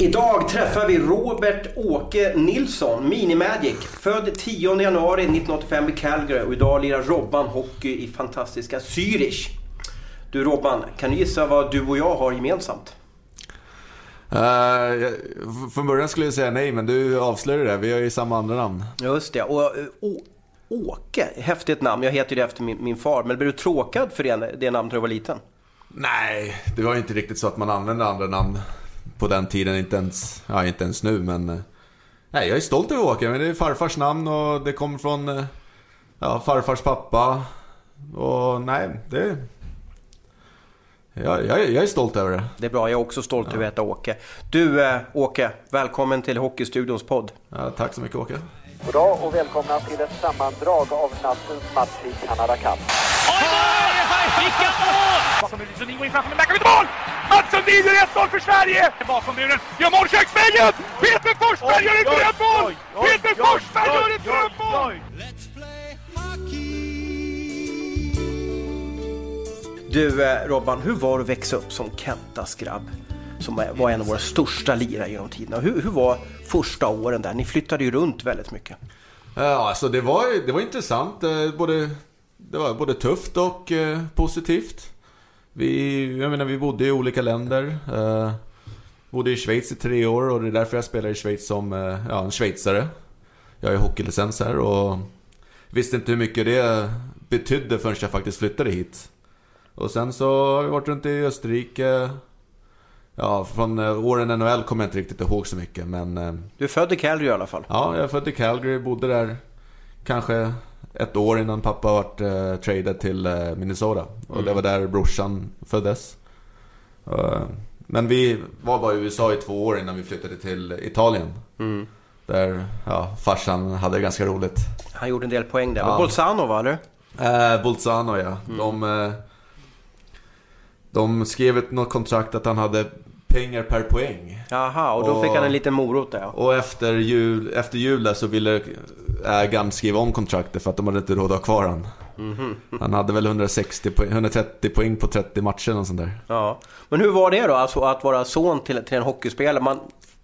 Idag träffar vi Robert Åke Nilsson, Mini-Magic. Född 10 januari 1985 i Calgary och idag lirar Robban hockey i fantastiska Zürich. Du Robban, kan du gissa vad du och jag har gemensamt? Uh, från början skulle jag säga nej, men du avslöjade det. Vi har ju samma andra namn. Just det. Och, och Åke, häftigt namn. Jag heter ju det efter min, min far. Men blev du tråkad för det, det namnet när du var liten? Nej, det var inte riktigt så att man använde andra namn på den tiden. Inte ens, ja, inte ens nu, men... Eh, nej, jag är stolt över Åke. Men det är farfars namn och det kommer från eh, ja, farfars pappa. Och nej, det... Jag, jag, jag är stolt över det. Det är bra, jag är också stolt ja. över att heta Åke. Du äh, Åke, välkommen till Hockeystudions podd. Ja, tack så mycket Åke. Goddag och välkomna till ett sammandrag av nattens match i Canada Cup. Oj, vilka mål! Bakom muren, Sundin går in framför, men där kommer mål! Mats Sundin gör 1-0 för Sverige! Bakom muren, gör mål Köksvägen! Peter Forsberg gör ett drömmål! Peter Forsberg gör ett drömmål! Du eh, Robban, hur var det att växa upp som Kentas grabb? Som var en av våra största lirare genom tiderna. Hur, hur var första åren där? Ni flyttade ju runt väldigt mycket. Ja, alltså det var, det var intressant. Eh, både, det var både tufft och eh, positivt. Vi, jag menar, vi bodde i olika länder. Eh, bodde i Schweiz i tre år och det är därför jag spelar i Schweiz som eh, ja, en schweizare. Jag har hockeylicens här och visste inte hur mycket det betydde förrän jag faktiskt flyttade hit. Och sen så har vi varit runt i Österrike. Ja, från eh, åren NHL kommer jag inte riktigt ihåg så mycket men... Eh, du är född i Calgary i alla fall? Ja, jag är född i Calgary, bodde där kanske ett år innan pappa vart eh, traded till eh, Minnesota. Och mm. det var där brorsan föddes. Uh, men vi var bara i USA i två år innan vi flyttade till Italien. Mm. Där ja, farsan hade det ganska roligt. Han gjorde en del poäng där. Ja. Bolzano va, eller? Eh, Bolzano ja. Mm. De, eh, de skrev ett något kontrakt att han hade pengar per poäng. Jaha, och då och, fick han en liten morot där. Och efter jul, efter jul där så ville ägaren skriva om kontraktet för att de hade inte råd att ha kvar han. Mm -hmm. Han hade väl 160 poäng, 130 poäng på 30 matcher och sånt där. Ja. Men hur var det då, alltså att vara son till, till en hockeyspelare? Man,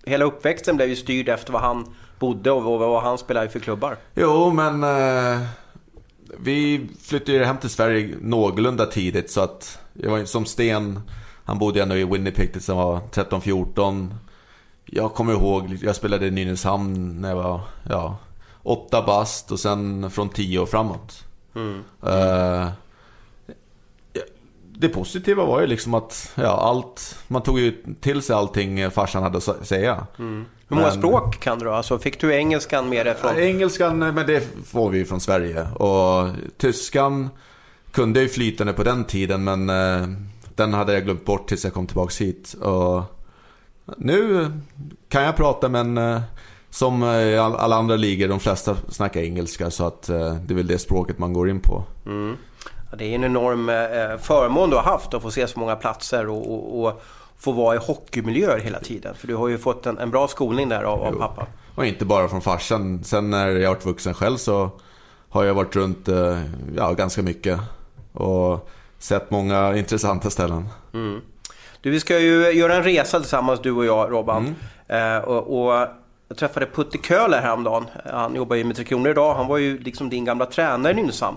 hela uppväxten blev ju styrd efter vad han bodde och vad han spelade för klubbar. Jo, men... Eh, vi flyttade ju hem till Sverige någorlunda tidigt så att jag var som Sten han bodde ändå i Winnipeg tills han var 13-14. Jag kommer ihåg, jag spelade i Nynäshamn när jag var ja, åtta bast och sen från tio och framåt. Mm. Uh, det positiva var ju liksom att ja, allt, man tog ju till sig allting farsan hade att säga. Mm. Hur många men, språk kan du? Alltså, fick du engelskan med dig från? Engelskan, men det får vi ju från Sverige. Och tyskan kunde ju flytande på den tiden men uh, den hade jag glömt bort tills jag kom tillbaka hit. Och nu kan jag prata men eh, som i alla andra ligor, de flesta snackar engelska så att eh, det är väl det språket man går in på. Mm. Ja, det är en enorm eh, förmån du har haft att få se så många platser och, och, och få vara i hockeymiljöer hela tiden. För du har ju fått en, en bra skolning där av, av pappa. Och inte bara från farsan. Sen när jag varit vuxen själv så har jag varit runt ja, ganska mycket. Och sett många intressanta ställen. Mm. Du, vi ska ju göra en resa tillsammans du och jag Robban. Mm. Eh, och, och, jag träffade Putte Köhler häromdagen. Han jobbar ju med Tre Kronor idag. Han var ju liksom din gamla tränare i Nynäshamn.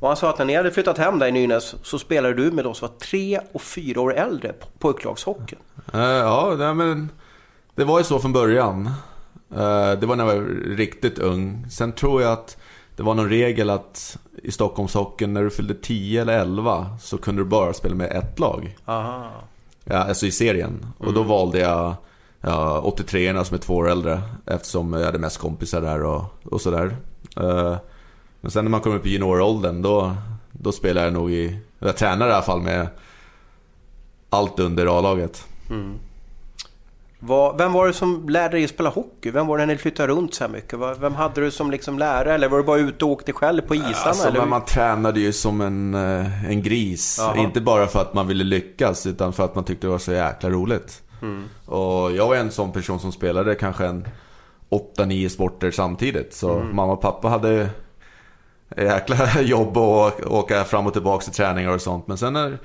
Och han sa att när ni hade flyttat hem där i Nynäs så spelade du med de som var tre och fyra år äldre på pojklagshockeyn. Eh, ja, nej, men det var ju så från början. Eh, det var när jag var riktigt ung. Sen tror jag att det var någon regel att i Stockholmshockeyn när du fyllde 10 eller 11 så kunde du bara spela med ett lag. Aha. Ja, alltså i serien. Mm. Och då mm. valde jag ja, 83 som är två år äldre eftersom jag hade mest kompisar där och, och sådär. Uh, men sen när man kommer upp i junioråldern då, då spelar jag nog i, jag tränar i alla fall med allt under A-laget. Mm. Vem var det som lärde dig att spela hockey? Vem var det när ni flyttade runt så här mycket? Vem hade du som liksom lärare? Eller var du bara ute och åkte själv på isarna? Alltså, eller? Man tränade ju som en, eh, en gris. Aha. Inte bara för att man ville lyckas, utan för att man tyckte det var så jäkla roligt. Mm. Och jag var en sån person som spelade kanske en 8-9 sporter samtidigt. Så mm. mamma och pappa hade jäkla jobb att åka fram och tillbaka till träningar och sånt. Men sen när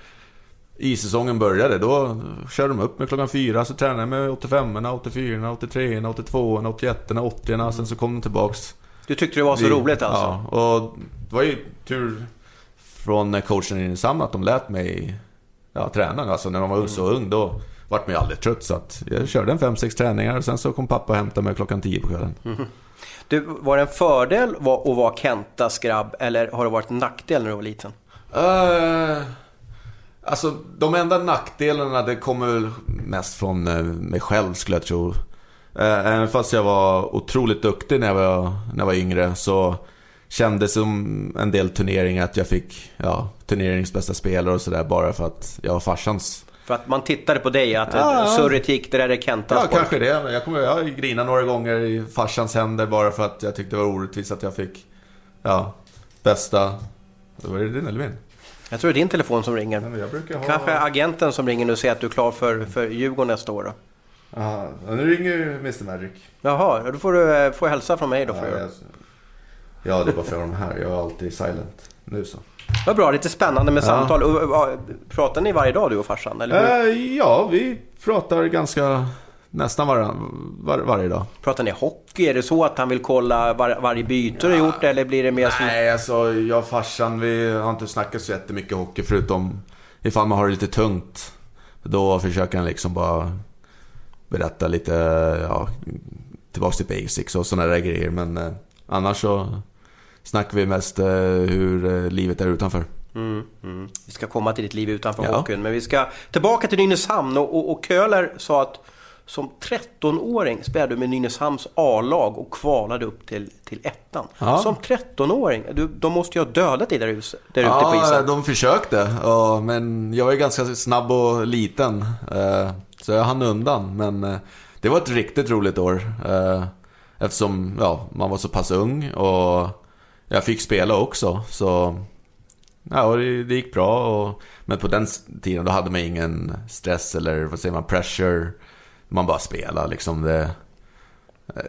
issäsongen började, då körde de upp med klockan fyra. Så tränade jag med 85 84 83 82 81 80 Sen så kom de tillbaks. Du tyckte det var så Vi, roligt alltså? Ja, och det var ju tur från coachen i Nynäshamn att de lät mig ja, träna. Alltså när man var så ung då vart man ju aldrig trött. Så att jag körde en fem sex träningar och sen så kom pappa och hämtade mig klockan tio på kvällen. Mm. Du, var det en fördel att vara Kentas grabb eller har det varit en nackdel när du var liten? Uh, alltså de enda nackdelarna det kommer väl mest från uh, mig själv skulle jag tro. Uh, även fast jag var otroligt duktig när jag var, när jag var yngre så kändes som en del turneringar att jag fick ja, turneringsbästa spelare och sådär bara för att jag var farsans för att man tittade på dig, att ja, surret gick, det där är Kentas Ja, kanske det. Jag, kommer, jag grinade några gånger i farsans händer bara för att jag tyckte det var orättvist att jag fick, ja, bästa... Var det din eller min? Jag tror det är din telefon som ringer. Ha... Kanske agenten som ringer nu och säger att du är klar för, för Djurgården nästa år då? Ja, nu ringer ju Mr Magic. Jaha, då får du eh, få hälsa från mig då. Ja, jag... ja, det är bara för de här. Jag är alltid silent. Nu så. Vad bra, lite spännande med ja. samtal. Pratar ni varje dag du och farsan? Eller äh, ja, vi pratar ganska nästan var, var, varje dag. Pratar ni hockey? Är det så att han vill kolla var, varje byte ja. du gjort eller blir det mer som... Nej, alltså jag och farsan vi har inte snackat så jättemycket hockey förutom ifall man har det lite tungt. Då försöker han liksom bara berätta lite, ja, tillbaks till basics och sådana där grejer. Men eh, annars så snackar vi mest eh, hur eh, livet är utanför. Mm, mm. Vi ska komma till ditt liv utanför ja. hockeyn, men vi ska tillbaka till Nynäshamn och, och, och Köhler sa att som 13-åring spelade du med Nynäshamns A-lag och kvalade upp till, till ettan. Ja. Som 13-åring, du, de måste ju ha dödat dig där, där ute på isen. Ja, de försökte. Ja, men jag är ganska snabb och liten. Eh, så jag hann undan. Men det var ett riktigt roligt år. Eftersom ja, man var så pass ung och jag fick spela också. Så ja, det, det gick bra. Och, men på den tiden då hade man ingen stress eller vad säger man, pressure. Man bara spelade liksom. Det,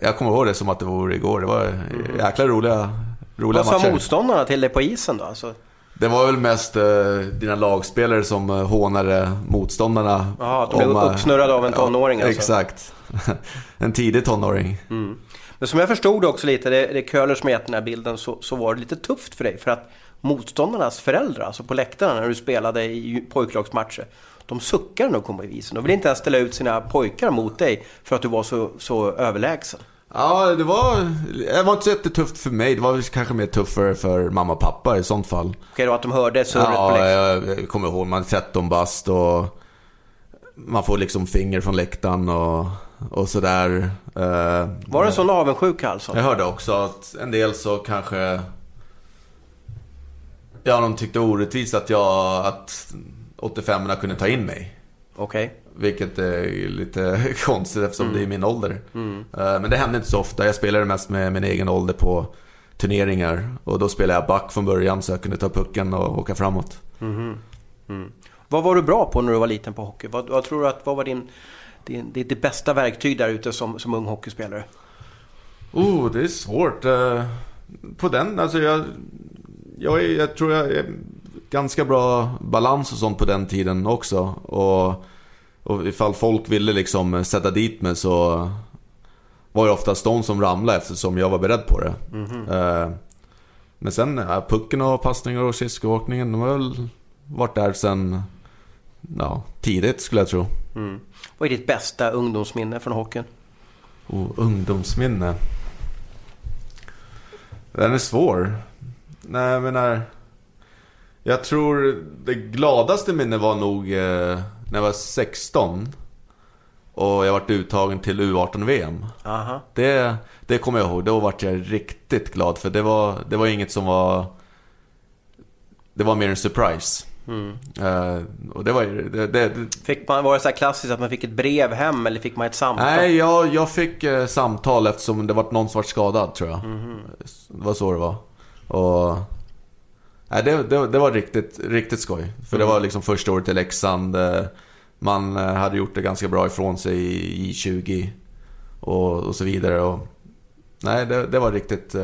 jag kommer ihåg det som att det vore igår. Det var mm. jäkla roliga, roliga matcher. Vad sa motståndarna till dig på isen då? Alltså? Det var väl mest uh, dina lagspelare som uh, hånade motståndarna. Ja, att de blev uppsnurrade av en tonåring ja, alltså. Exakt. en tidig tonåring. Mm. Men som jag förstod också lite, det, det Köhler som gett den här bilden, så, så var det lite tufft för dig. För att motståndarnas föräldrar, alltså på läktarna när du spelade i pojklagsmatcher, de suckade när de kom på isen. De ville inte ens ställa ut sina pojkar mot dig för att du var så, så överlägsen. Ja, det var, det var inte så jättetufft för mig. Det var kanske mer tuffare för mamma och pappa i sånt fall. Okej, okay, då att de hörde surret ja, på läktaren? Ja, jag kommer ihåg. Man är 13 bast och man får liksom finger från läktaren och och sådär. Eh, var det en sån avundsjuka alltså? Jag hörde också att en del så kanske... Ja, de tyckte orättvist att jag... Att 85 kunde ta in mig. Okej. Okay. Vilket är lite konstigt eftersom mm. det är min ålder. Mm. Eh, men det hände inte så ofta. Jag spelade mest med min egen ålder på turneringar. Och då spelade jag back från början så jag kunde ta pucken och åka framåt. Mm. Mm. Vad var du bra på när du var liten på hockey? Vad, vad tror du att, vad var din det, det är det bästa verktyg där ute som, som ung hockeyspelare? Oh, det är svårt. Eh, på den, alltså jag, jag, är, jag tror jag är ganska bra balans och sånt på den tiden också. Och, och ifall folk ville liksom sätta dit mig så var det oftast de som ramlade eftersom jag var beredd på det. Mm -hmm. Men sen pucken och passningar och skridskoåkningen, de har väl varit där sen ja, tidigt skulle jag tro. Mm. Vad är ditt bästa ungdomsminne från hockeyn? Oh, ungdomsminne. Den är svår. Nej, jag menar... Jag tror det gladaste minnet var nog eh, när jag var 16. Och jag vart uttagen till U18-VM. Det, det kommer jag ihåg. Då vart jag riktigt glad. För det var, det var inget som var... Det var mer en surprise. Mm. Uh, och det var ju... Det, det, fick man, var det så här klassiskt att man fick ett brev hem eller fick man ett samtal? Nej, jag, jag fick uh, samtal eftersom det var någon som var skadad tror jag. Mm. Det var så det var. Och... Nej, det, det, det var riktigt, riktigt skoj. För mm. det var liksom första året i Leksand. Uh, man hade gjort det ganska bra ifrån sig i 20 och, och så vidare. Och, nej, det, det var riktigt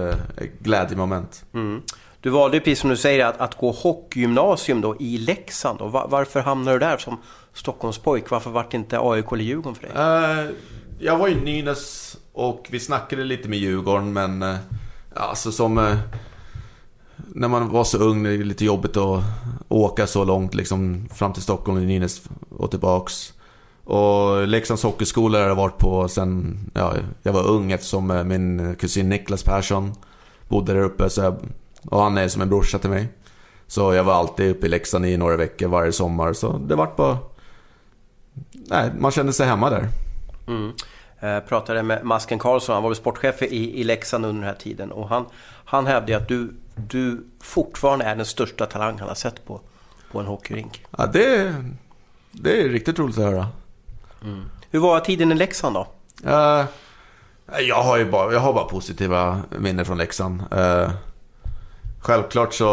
glädjemoment. Mm. Du valde precis som du säger att, att gå hockeygymnasium då i Leksand. Då. Var, varför hamnade du där som Stockholmspojk? Varför var det inte AIK eller Djurgården för dig? Uh, jag var i Nynäs och vi snackade lite med Djurgården men... Uh, alltså som... Uh, när man var så ung, det är lite jobbigt att åka så långt liksom fram till Stockholm och Nynäs och tillbaks. Och Leksands hockeyskola har jag varit på sen ja, jag var ung eftersom min kusin Niklas Persson bodde där uppe. Så jag, och han är som en brorsa till mig. Så jag var alltid uppe i Leksand i några veckor varje sommar. Så det vart bara... Nej, man kände sig hemma där. Mm. Jag eh, pratade med Masken Karlsson, han var väl sportchef i, i Leksand under den här tiden. Och han, han hävdade att du, du fortfarande är den största talang han har sett på, på en hockeyrink. Ja, det, det är riktigt roligt att höra. Mm. Hur var tiden i Leksand då? Uh, jag, har ju bara, jag har bara positiva minnen från Leksand. Uh, självklart så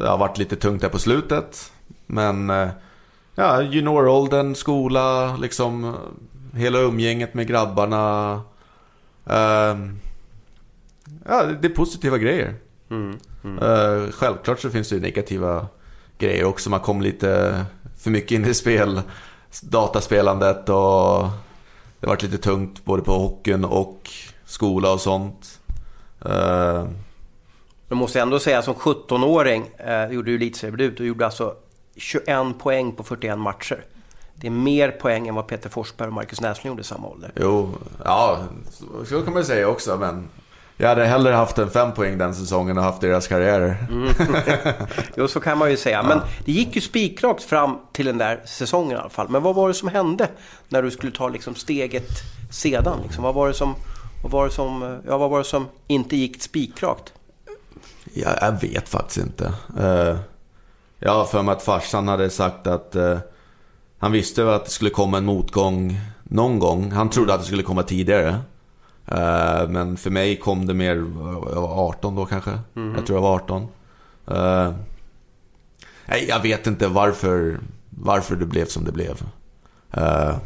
det har varit lite tungt där på slutet. Men uh, ja, junioråldern, skola, liksom hela umgänget med grabbarna. Uh, ja, det är positiva grejer. Mm, mm. Uh, självklart så finns det negativa grejer också. Man kom lite för mycket in i spel, dataspelandet och det varit lite tungt både på hockeyn och skola och sånt. Uh, du måste ändå säga som 17-åring, eh, gjorde du elitseriedebut och gjorde alltså 21 poäng på 41 matcher. Det är mer poäng än vad Peter Forsberg och Marcus Näslund gjorde i samma ålder. Jo, ja, så kan man säga också, men jag hade hellre haft en fem poäng den säsongen och haft deras karriärer. Mm. jo, så kan man ju säga. Men det gick ju spikrakt fram till den där säsongen i alla fall. Men vad var det som hände när du skulle ta liksom steget sedan? Liksom, vad, var det som, vad, var det som, ja, vad var det som inte gick spikrakt? Ja, jag vet faktiskt inte. Uh, jag har för mig att farsan hade sagt att uh, han visste att det skulle komma en motgång någon gång. Han trodde att det skulle komma tidigare. Uh, men för mig kom det mer, jag var 18 då kanske. Mm. Jag tror jag var 18. Uh, nej, jag vet inte varför, varför det blev som det blev. Uh,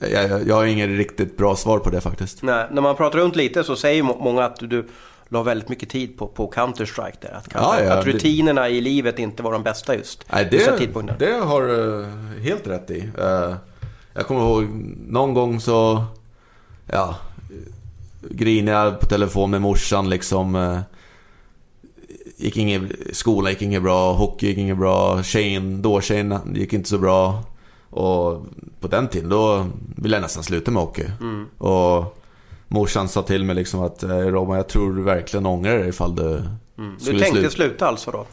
jag, jag har inget riktigt bra svar på det faktiskt. Nej, när man pratar runt lite så säger många att du la väldigt mycket tid på, på Counter-Strike där. Att, ja, ja, att rutinerna det... i livet inte var de bästa just Nej, det, det har du helt rätt i. Uh, jag kommer ihåg någon gång så... Ja, grinade jag på telefon med morsan liksom. Uh, gick inget, skolan gick inget bra, hockey gick inget bra, tjejen, då tjejen gick inte så bra. Och på den tiden då ville jag nästan sluta med hockey. Mm. Och morsan sa till mig liksom att eh, Roman, jag tror du verkligen ångrar dig ifall du mm. Du tänkte sluta, sluta alltså då?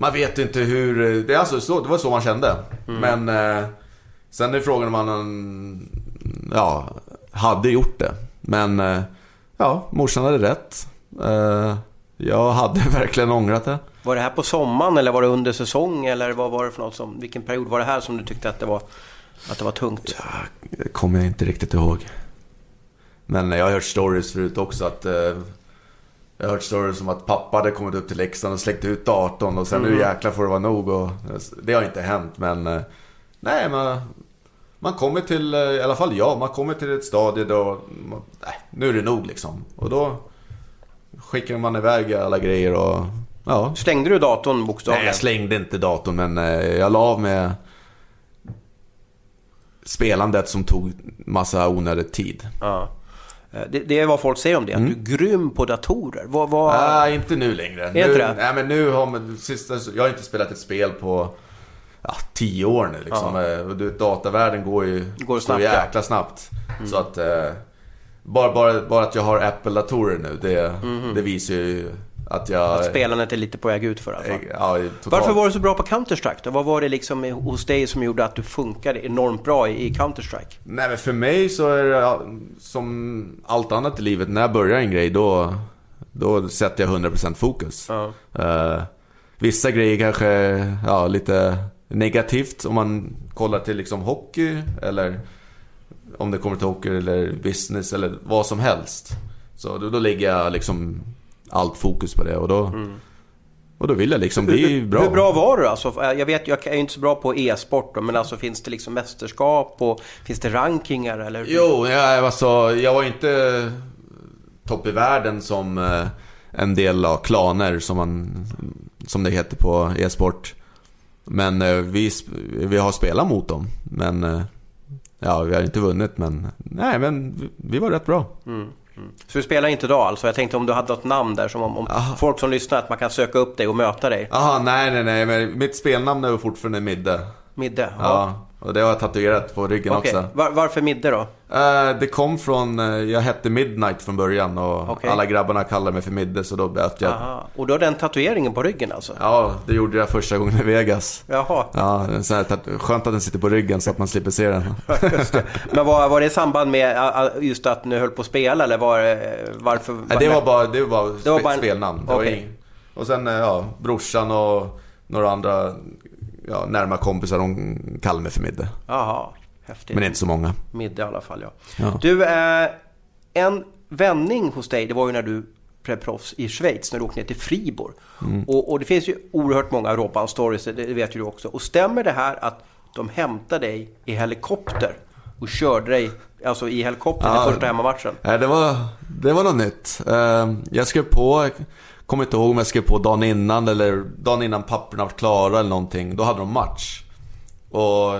Man vet inte hur... Det, är alltså så, det var så man kände. Mm. Men eh, sen är frågan om man ja, hade gjort det. Men eh, ja, morsan hade rätt. Eh, jag hade verkligen ångrat det. Var det här på sommaren eller var det under säsong? Eller vad var det för något som, vilken period var det här som du tyckte att det var, att det var tungt? Ja, det kommer jag inte riktigt ihåg. Men jag har hört stories förut också att... Eh, jag har hört stories om att pappa hade kommit upp till Leksand och släckt ut datorn och sen mm. nu jäklar får det vara nog. Och, det har inte hänt men... Eh, nej, man, man kommer till, eh, i alla fall jag, man kommer till ett stadie då... Man, nej, nu är det nog liksom. Och då skickar man iväg alla grejer och... Ja. Slängde du datorn bokstavligen? Nej, jag slängde inte datorn men jag la av med spelandet som tog massa onödig tid. Ja. Eh, det, det, är vad folk säger om det, mm. att du är grym på datorer. Vad, vad... Nej, inte nu längre. Är nu, det? Nej, men nu har man, sista, jag har inte spelat ett spel på ja, tio år nu. Liksom. Ja. Eh, du, datavärlden går ju går snabbt, jäkla snabbt. Mm. Så att, eh, bara, bara, bara att jag har Apple-datorer nu, det, mm. det visar ju att jag... Att spelandet är lite på väg ut för alltså. ja, Varför var du så bra på Counter-Strike då? Vad var det liksom hos dig som gjorde att du funkade enormt bra i Counter-Strike? Nej men för mig så är det som allt annat i livet. När jag börjar en grej då, då sätter jag 100% fokus. Ja. Uh, vissa grejer kanske ja, lite negativt om man kollar till liksom hockey eller om det kommer till hockey eller business eller vad som helst. Så då, då ligger jag liksom allt fokus på det och då... Mm. Och då vill jag liksom bli bra. Hur bra var du alltså? Jag vet, jag är inte så bra på e-sport men alltså finns det liksom mästerskap och finns det rankingar eller? Jo, jag, alltså, jag var inte topp i världen som eh, en del av klaner som, man, som det heter på e-sport. Men eh, vi, vi har spelat mot dem. Men eh, ja, vi har inte vunnit men nej men vi var rätt bra. Mm. Mm. Så du spelar inte idag alltså? Jag tänkte om du hade något namn där som om, om folk som lyssnar att man kan söka upp dig och möta dig. Jaha, nej nej nej men mitt spelnamn är fortfarande Midde. Midde? Ja. ja. Och det har jag tatuerat på ryggen okay. också. Var, varför Midde då? Uh, det kom från, uh, jag hette Midnight från början och okay. alla grabbarna kallade mig för Midde så då bytte jag. Aha. Och du har den tatueringen på ryggen alltså? Ja, det gjorde jag första gången i Vegas. Jaha. Ja, så här, skönt att den sitter på ryggen så att man slipper se den. Men var, var det i samband med just att ni höll på att spela eller var, varför? Nej, det var bara, det var bara, det var bara en... spelnamn. Okay. Och sen ja, brorsan och några andra ja, närma kompisar, kallar mig för Midde. Jaha, häftigt. Men inte så många. Midde i alla fall, ja. ja. Du, eh, en vändning hos dig, det var ju när du blev proffs i Schweiz, när du åkte ner till Fribourg. Mm. Och, och, det finns ju oerhört många Robban-stories, det vet ju du också. Och stämmer det här att de hämtade dig i helikopter och körde dig alltså i helikopter ja, i första hemmamatchen? Ja, det var, det var något nytt. Eh, jag skrev på kommer inte ihåg om jag skrev på dagen innan eller dagen innan papperna var klara eller någonting. Då hade de match. Och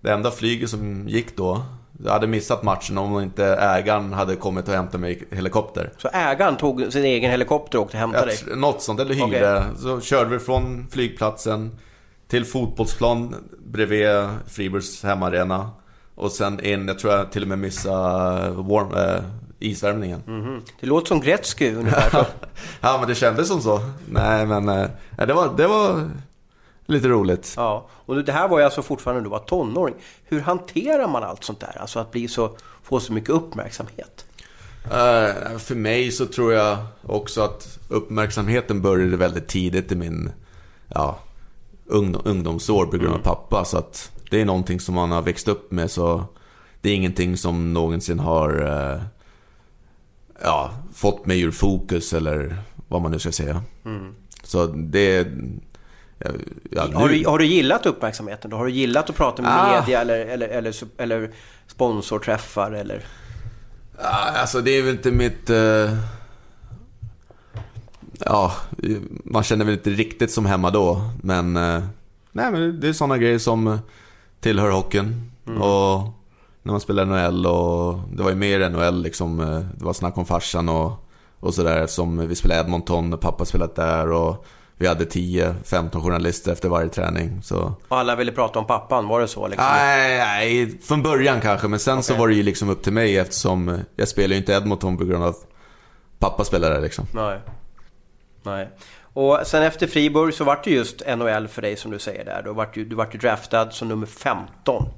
det enda flyget som gick då, jag hade missat matchen om inte ägaren hade kommit och hämtat mig i helikopter. Så ägaren tog sin egen helikopter och åkte och hämtade dig? Något sånt, eller hyrde. Okay. Så körde vi från flygplatsen till fotbollsplan bredvid Friburgs hemmaarena. Och sen in, jag tror jag till och med missade warm, äh, isvärmningen. Mm -hmm. Det låter som Gretzky ungefär. Ja, men det kändes som så. Nej, men äh, det, var, det var lite roligt. Ja, och det här var ju alltså fortfarande du var tonåring. Hur hanterar man allt sånt där? Alltså att bli så, få så mycket uppmärksamhet? Uh, för mig så tror jag också att uppmärksamheten började väldigt tidigt i min ja, ungdom, ungdomsår på grund av mm. pappa. Så att det är någonting som man har växt upp med. Så det är ingenting som någonsin har uh, ja, fått mig ur fokus eller vad man nu ska säga. Mm. Så det... Ja, ja, har, du, har, du, gillat uppmärksamheten? Har du gillat att prata med ah. media eller, eller, eller, eller sponsorträffar? Eller? Ah, alltså det är väl inte mitt... Uh... Ja, man känner väl inte riktigt som hemma då. Men, uh... nej, men det är sådana grejer som tillhör hockeyn. Mm. Och när man spelade NHL och det var ju mer NHL liksom. Eh, det var snack om farsan och, och sådär som vi spelade Edmonton och pappa spelat där och vi hade 10-15 journalister efter varje träning. Så... Och alla ville prata om pappan, var det så? Liksom? Nej, nej, från början kanske. Men sen okay. så var det ju liksom upp till mig eftersom jag spelar ju inte Edmonton på grund av pappa spelade där liksom. Nej. Nej. Och sen efter Friburg så vart det just NHL för dig som du säger där. Du vart ju, du vart ju draftad som nummer 15.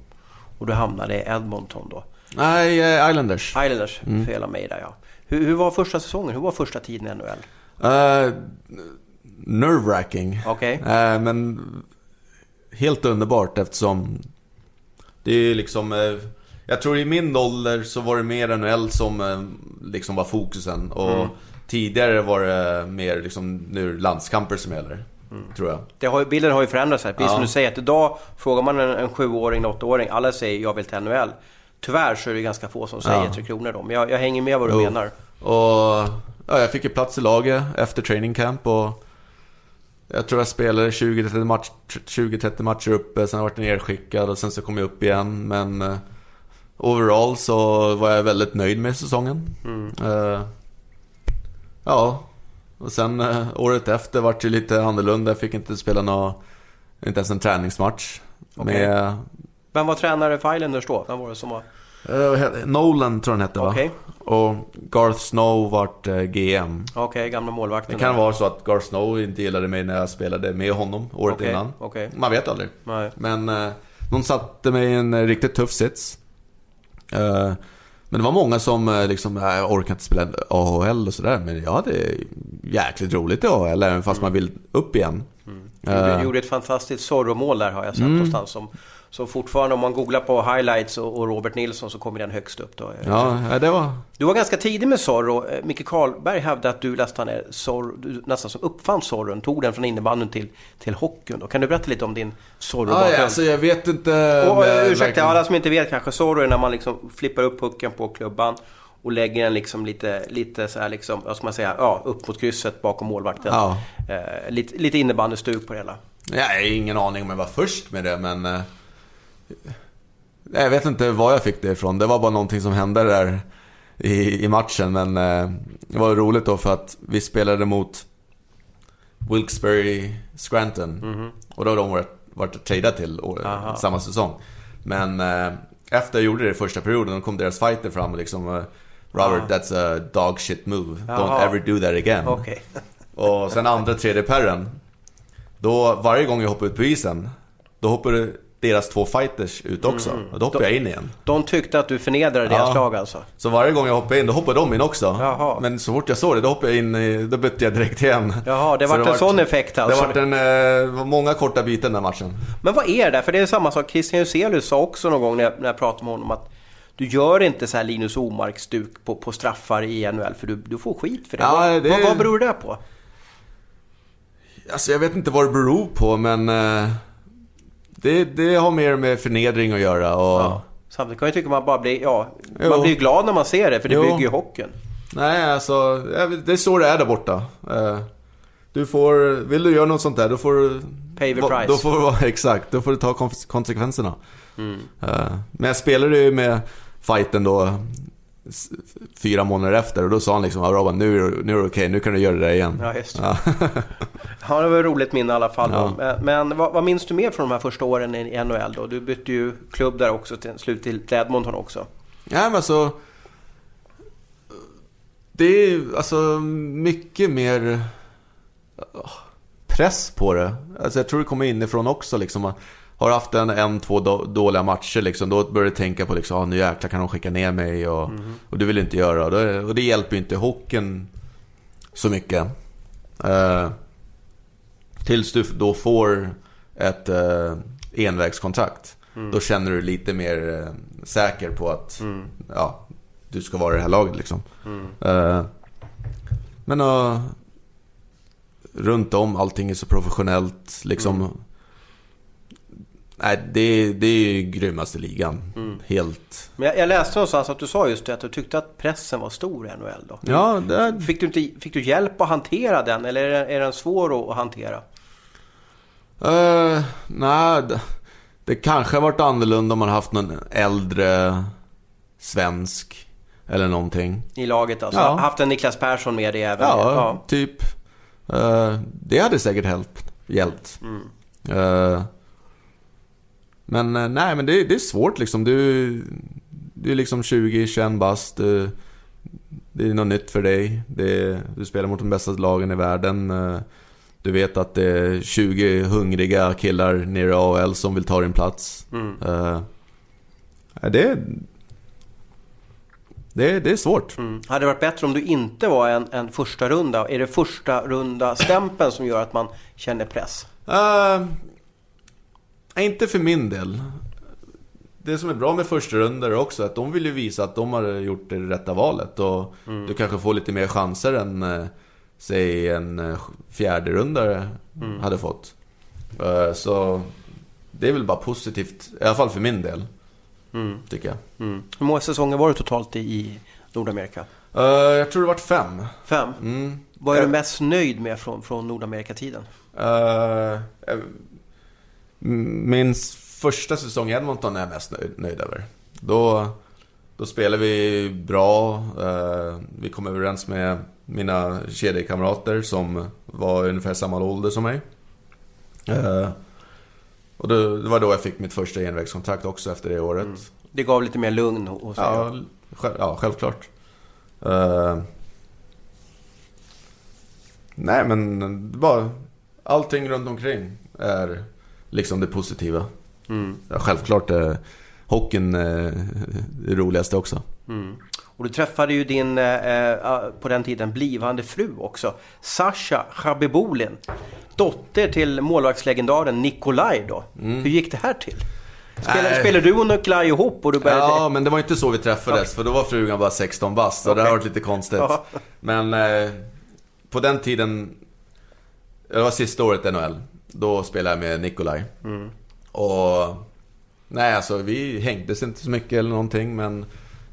Och du hamnade i Edmonton då? Nej, eh, Islanders. Islanders, mm. fel av mig där ja. Hur, hur, var första säsongen? Hur var första tiden i NHL? Uh, eh, Nerve-wracking. Okay. Uh, eh, men helt underbart eftersom det är liksom... Uh, jag tror i min ålder så var det mer NHL som liksom var fokusen. Och mm. tidigare var det mer liksom nu landskamper som gäller. Mm. Tror jag. Det har, bilden har ju förändrats här. Precis som du säger, att idag frågar man en, en sjuåring, en åttaåring, alla säger jag vill till NHL. Tyvärr så är det ganska få som säger. Tre Kronor då, men jag, jag hänger med vad du jo. menar. Och ja, jag fick ju plats i laget efter training camp och jag tror jag spelade 20-30 match, 20 matcher uppe, sen har jag varit nerskickad och sen så kom jag upp igen. Men uh, overall så var jag väldigt nöjd med säsongen. Mm. Uh, ja, och sen eh, året efter vart det lite annorlunda. Jag fick inte spela någon, inte ens en träningsmatch. Okay. Med... Vem var tränare för Islanders då? Vem var det som var... Uh, Nolan tror han hette va? Och Garth Snow vart uh, GM. Okej, gamla målvakten. Det kan vara så att Garth Snow inte gillade mig när jag spelade med honom året okay, innan. Okay. Man vet aldrig. Nej. Men uh, de satte mig i en riktigt tuff sits. Uh, men det var många som eh, liksom, jag orkar inte spela AHL och sådär. Men jag hade jäkligt roligt i AHL, även fast man vill upp igen. Mm. Du gjorde ett fantastiskt Zorro-mål där har jag sett mm. någonstans. Som, så fortfarande om man googlar på highlights och, Robert Nilsson så kommer den högst upp då. Ja, det var... Du var ganska tidig med Zorro. Eh, Micke Karlberg hävdade att du nästan, är Zorro, du nästan som uppfann Zorron. Tog den från innebandyn till, till hockeyn. Kan du berätta lite om din zorro ah, ja, alltså jag vet inte... Och, ursäkta, verkligen... alla som inte vet kanske. Zorro är när man liksom flippar upp pucken på klubban. och lägger den liksom lite, lite så här liksom, vad ska man säga, ja, upp mot krysset bakom målvakten. Ja. Eh, lite, lite innebandystuk på det hela. Jag har ingen aning om jag var först med det, men... Jag vet inte var jag fick det ifrån. Det var bara någonting som hände där i, i matchen. Men eh, det var roligt då för att vi spelade mot Wilkesbury Scranton. Mhm. Och då har de varit, varit tradea till å- Aha. samma säsong. Men eh, efter jag gjorde det i första perioden, då kom deras fighter fram och liksom... eh, Robert, that's a dog shit move. Don't ever do that again. Okej. Och sen andra, tredje perren. Då, varje gång jag hoppar ut på isen, då hoppar deras två fighters ut också. Och då hoppar jag in igen. De tyckte att du förnedrade deras Ja. lag alltså? Så varje gång jag hoppar in, då hoppar de in också. Jaha. Men så fort jag såg det, då hoppade jag in, då bytte jag direkt igen. Jaha, det Så vart en sån effekt Det alltså? har varit en, eh, var många korta byten den matchen. Men vad är det där? För det är samma sak, Christian Juselius sa också någon gång när jag, när jag pratade med honom att du gör inte så här Linus Omark-stuk på, på straffar i NHL för du, du får skit för det. Ja, vad, det- vad, vad beror det på? Alltså jag vet inte vad det beror på, men... eh, Det, det har mer med förnedring att göra och... Ja. Samtidigt kan jag tycka att man bara blir, ja, Jo. man blir glad när man ser det för det Jo. bygger ju hockeyn. Nej, alltså, det är så det är där borta. Eh, Du får, vill du göra något sånt där, då får du... Pay the price. Då får du, exakt, då får du ta konsekvenserna. Mm. Eh, Men jag spelade ju med fighten då fyra månader efter och då sa han liksom, ja Robban, nu, är det- nu är det okej, nu kan du göra det där igen. Ja, just det. Ja. Ja, det var ett roligt minne i alla fall. Ja. Men, vad, vad minns du mer från de här första åren i NHL då? Du bytte ju klubb där också till slut till Edmonton också. Ja men alltså... Det är alltså mycket mer press på det. Alltså jag tror det kommer inifrån också liksom. Har haft en, en två då, dåliga matcher liksom, då börjar du tänka på liksom, ah, nu jäklar kan de skicka ner mig och, och det vill du inte göra. Och det, och det hjälper ju inte hockeyn så mycket. Eh, tills du då får ett eh, envägskontrakt. Då känner du lite mer eh, säker på att ja, du ska vara i det här laget liksom. Eh, men uh, runt om, allting är så professionellt liksom. Nej, det, det är ju grymmaste ligan. Helt. Men jag, jag läste någonstans att du sa just det, att du tyckte att pressen var stor i NHL då. Ja, det Fick du, inte, fick du hjälp att hantera den eller är den, är den svår att hantera? Uh, nej, det, det kanske har varit annorlunda om man haft någon äldre svensk eller någonting. I laget alltså? Ja. Haft en Niklas Persson med dig även? Ja, typ. Eh, det hade säkert hjälpt. hjälpt. Eh, men eh, nej, men det, det är svårt liksom. Du, du är liksom 20-21 bast. Du, det är något nytt för dig. Det, du spelar mot de bästa lagen i världen. Eh, du vet att det är 20 hungriga killar nere i AHL som vill ta din plats. Eh, nej, det, det, det är svårt. Mm. Hade det varit bättre om du inte var en, en första runda? Är det första runda stämpeln som gör att man känner press? Uh, inte för min del. Det som är bra med första rundor också att de vill ju visa att de har gjort det rätta valet. Och du kanske får lite mer chanser än, eh, säg, en eh, fjärde rundare hade fått. Eh, så det är väl bara positivt, i alla fall för min del. Tycker jag. Mm. Hur många säsonger var det totalt i, Nordamerika? Jag tror det varit fem. Fem? Mm. Vad är du Eh, mest nöjd med från, från Nordamerikatiden? Eh, min första säsong i Edmonton är jag mest nöjd, nöjd över. Då, då spelade vi bra. eh, vi kom överens med mina kedjekamrater som var ungefär samma ålder som mig. Eh, och då, det var då jag fick mitt första envägskontrakt också efter det året. Det gav lite mer lugn hos dig? Ja, själv, ja, självklart. Eh, nej, men det bara... Allting runt omkring är liksom det positiva. Mm. Ja, självklart är hockeyn eh, det roligaste också. Mm. Och du träffade ju din, eh, eh, på den tiden, blivande fru också. Sasha Chabibolin. Dotter till målvaktslegendaren Nikolaj då. Hur gick det här till? Spelade, spelade du och Nikolaj ihop och du började... Ja, men det var inte så vi träffades, för då var frugan bara 16 bast. Så det har varit lite konstigt. Men eh, på den tiden, det var sista året i NHL, då spelade jag med Nikolaj. Och nej, alltså vi hängdes inte så mycket eller någonting, men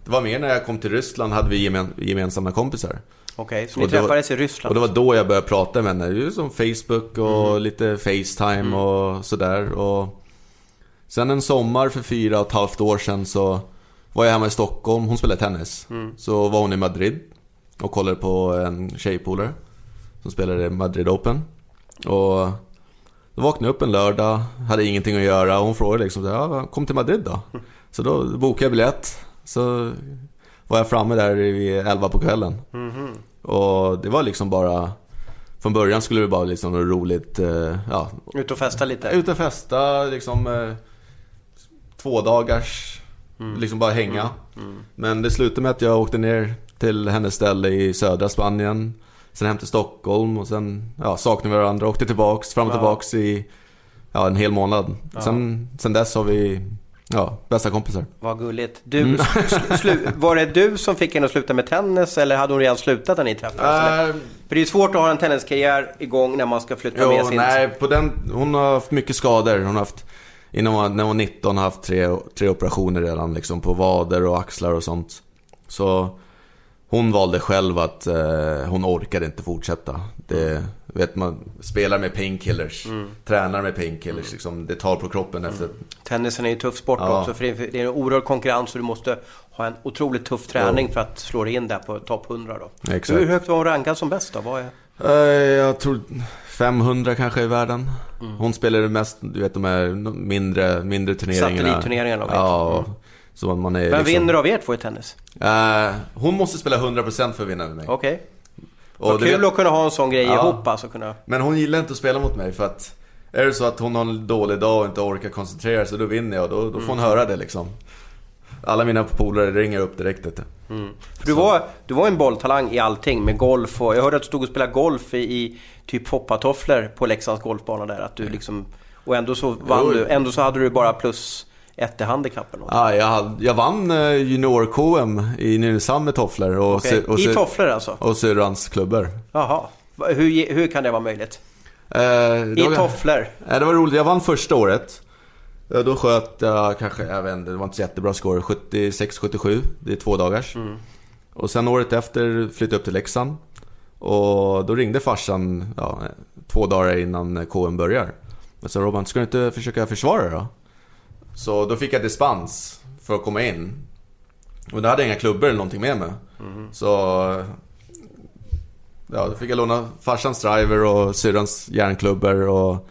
Det var mer när jag kom till Ryssland hade vi gemen, gemensamma kompisar. Okej, okay, så ni Och träffades i Ryssland? Och det var då jag började prata med henne. Ju som Facebook och lite Facetime och sådär. Och sen en sommar för fyra och ett halvt år sedan så var jag hemma i Stockholm. Hon spelade tennis. Så var hon i Madrid och kollade på en tjejpolare som spelade Madrid Open. Och då vaknade jag upp en lördag, hade ingenting att göra och hon frågade liksom ja, kom till Madrid då. Så då bokade jag biljett. Så var jag framme där vid 11 på kvällen. Och det var liksom bara Från början skulle det bara liksom något roligt eh, Ja, Ut och festa lite? ut och festa liksom eh, Två dagars Liksom bara hänga Men det slutade med att jag åkte ner till hennes ställe i södra Spanien Sen hem till Stockholm och sen ja, saknade vi varandra Åkte tillbaks, fram och Ja. tillbaks i Ja, en hel månad sen, sen dess har vi Ja, bästa kompisar Vad gulligt. Du, slu- var det du som fick henne att sluta med tennis eller hade hon redan slutat när ni träffades? Äh, För det är ju svårt att ha en tenniskarriär igång när man ska flytta med Jo, sin... nej, på den, hon har haft mycket skador. Hon har haft, innan hon, var- när hon var 19 har haft tre, tre operationer redan liksom på vader och axlar och sånt. Så hon valde själv att eh, hon orkade inte fortsätta. Det, vet man, spelar med painkillers, Mm. tränar med painkillers, liksom, det tar på kroppen efter Tennisen är ju en tuff sport Ja. också för det är det är en oerhörd konkurrens och du måste ha en otroligt tuff träning för att slå dig in där på topp 100 då. Exakt. Hur högt var hon rankad som bäst då? Vad är... Eh, Jag tror 500 kanske i världen. Mm. Hon spelar mest, du vet de här mindre, mindre turneringarna. Satellitturneringarna. Ja, så man är Vem liksom... vinner av er två i tennis? Eh, hon måste spela 100% för att vinna med mig. Okej. Och Vad kul vet- att kunna ha en sån grej Ja. ihop alltså. Kunna... Men hon gillar inte att spela mot mig för att Är det så att hon har en dålig dag och inte orkar koncentrera sig, då vinner jag då, då får hon höra det liksom. Alla mina polare ringer upp direkt vet du. För du var, du var en bolltalang i allting med golf och jag hörde att du stod och spelade golf i, i typ foppatofflor på Leksands golfbana där. Att du liksom, och ändå så vann Jo. du. Ändå så hade du bara plus ett i handikappen. Okay. Ah, jag, hade, jag vann eh, junior-KM i Nynäshamn med tofflor och, sy- och, I sy- tofflor alltså? och syrrans klubbor. Jaha. Hur, hur kan det vara möjligt? Eh, det I tofflor? Nej, det var roligt. Jag vann första året. Ja, Då sköt jag kanske, jag vet inte, det var inte så jättebra score. 76-77. Det är två dagars. Och sen året efter flyttade jag upp till Leksand. Och då ringde farsan ja, två dagar innan KM börjar. Och sa Robban, ska du inte försöka försvara då? Så då fick jag dispens för att komma in. Och då hade jag inga klubbor eller någonting med mig. Så Ja, då fick jag låna farsans driver och syrrans järnklubbor och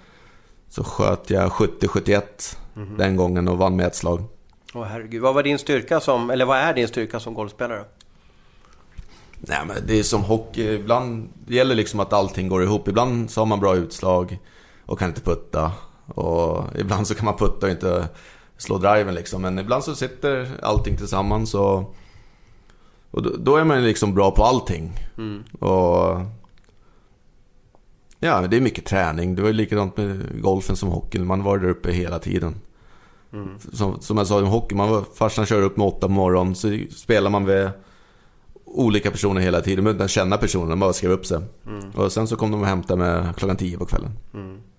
så sköt jag 70-71 den gången och vann med ett slag. Åh herregud. Vad var din styrka som, eller vad är din styrka som golfspelare? Nej men det är som hockey, ibland det gäller liksom att allting går ihop. Ibland så har man bra utslag och kan inte putta. Och ibland så kan man putta och inte slå driven liksom. Men ibland så sitter allting tillsammans och, och då, då är man liksom bra på allting. Och Ja, det är mycket träning. Det var ju likadant med golfen som hockeyn. Man var där uppe hela tiden. Som, som jag sa, i hockey, man var, farsan kör upp med åtta på morgonen, så spelar man med olika personer hela tiden. Man inte känna personerna, man bara skrev upp sig. Och sen så kom de och hämtade mig klockan tio på kvällen.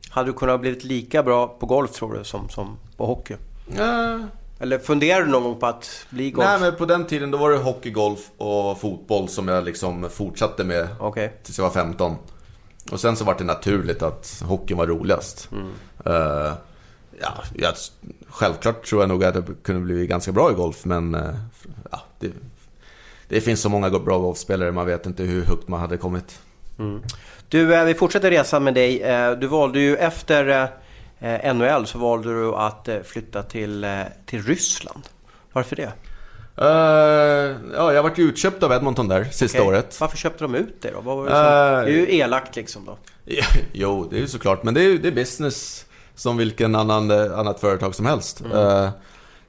Hade du kunnat blivit lika bra på golf tror du som, som på hockey? Ja, Eller funderar du någon gång på att bli golf? Nej men på den tiden då var det hockey, golf och fotboll som jag liksom fortsatte med Okej. tills jag var 15. Och sen så var det naturligt att hockeyn var roligast. Eh, ja, jag, självklart tror jag nog att jag kunde bli ganska bra i golf, men eh, ja, det, det finns så många bra golfspelare, man vet inte hur högt man hade kommit. Du, eh, vi fortsätter resan med dig. Du valde ju efter eh, NHL så valde du att eh, flytta till, eh, till Ryssland. Varför det? Eh, ja, jag vart ju utköpt av Edmonton där sista Okej. året. Varför köpte de ut dig då? Vad var det. Eh, det är ju elakt liksom då. Jo, det är ju såklart. Men det är det är business som vilken annan, annat företag som helst. Eh,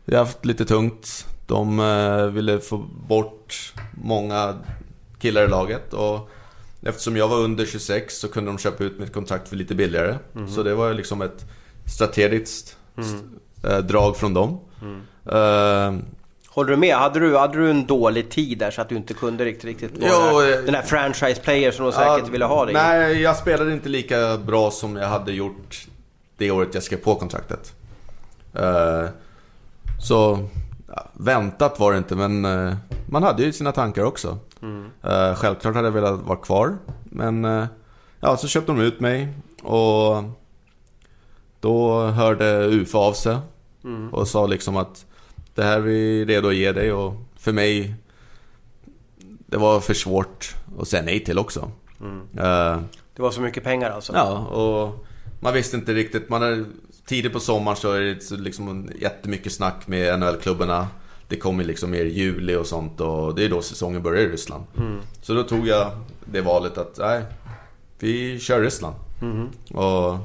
jag har haft lite tungt. De eh, ville få bort många killar i laget. Och eftersom jag var under 26 så kunde de köpa ut mitt kontrakt för lite billigare. Så det var liksom ett strategiskt eh, drag från dem. Eh, Håller du med? Hade du, hade du en dålig tid där så att du inte kunde riktigt, riktigt vara Jo, där- eh, den här franchise player som de säkert Ja, ville ha dig? Nej, jag spelade inte lika bra som jag hade gjort det året jag skrev på kontraktet. Eh, så ja, väntat var det inte, men man hade ju sina tankar också. Mm. Självklart hade jag velat vara kvar, men ja, så köpte de ut mig och då hörde UFA av sig mm. och sa liksom att det här är vi redo att ge dig och för mig det var för svårt att säga nej till också. Mm. Uh, det var så mycket pengar alltså? Ja, och man visste inte riktigt. Man är, tidigt på sommaren så är det liksom jättemycket snack med NHL-klubbarna. Det kommer liksom mer juli och sånt och det är då säsongen börjar i Ryssland. Mm. Så då tog jag det valet att, nej, vi kör Ryssland. Mm. Och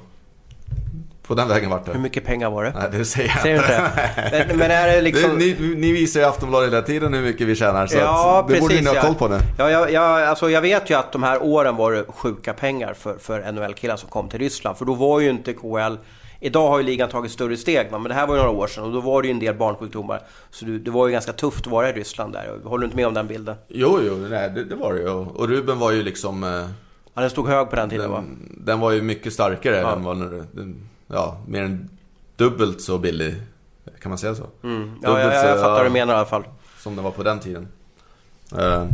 på den vägen vart det. Hur mycket pengar var det? Nej, det säger jag säger inte. Men, men är det liksom... ni, ni, visar i Aftonbladet hela tiden hur mycket vi tjänar. Så ja, att, det precis, borde ni ha koll på nu. Ja, ja, ja, alltså jag vet ju att de här åren var det sjuka pengar för, för NHL-killar som kom till Ryssland. För då var ju inte KL... Idag har ju ligan tagit större steg, men det här var ju några år sedan och då var det ju en del barnsjukdomar. Så det, det var ju ganska tufft att vara i Ryssland där. Håller du inte med om den bilden? Jo, jo, nej, det, det var det ju. Och Ruben var ju liksom... Eh, ja, den stod hög på den tiden den, va? Den var ju mycket starkare ja. än vad den, ja, mer än dubbelt så billig. Kan man säga så? Mm. Ja, ja, jag, jag fattar vad du menar i alla fall. Som det var på den tiden. Uh,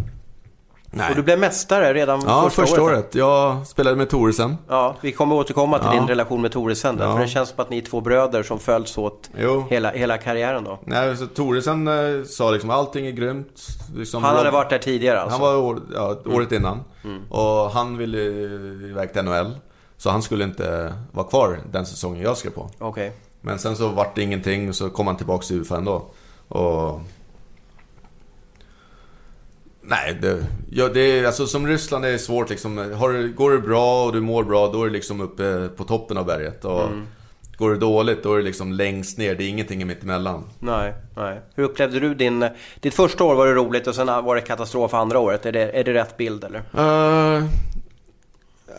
nej. Och du blev mästare redan ja, första, första året? året. Jag spelade med Toresen. Ja, vi kommer återkomma till ja. din relation med Toresen. Ja. För det känns som att ni är två bröder som följs åt hela, hela karriären då. Nej, så Toresen eh, sa liksom allting är grymt. Liksom, han hade varit där tidigare alltså? Han var år, ja, året mm. innan. Mm. Och han ville iväg till NHL. Så han skulle inte vara kvar den säsongen jag skrev på. Okay. Men sen så vart det ingenting, så kom han tillbaka till UFA ändå. Och... Nej, det, ja, det är, alltså som Ryssland är det svårt liksom. Har, går det bra och du mår bra, då är det liksom uppe på toppen av berget. Och mm. Går det dåligt, då är det liksom längst ner. Det är ingenting mittemellan. Nej, nej. Hur upplevde du din... Ditt första år var det roligt och sen var det katastrof andra året. Är det, är det rätt bild eller? Uh,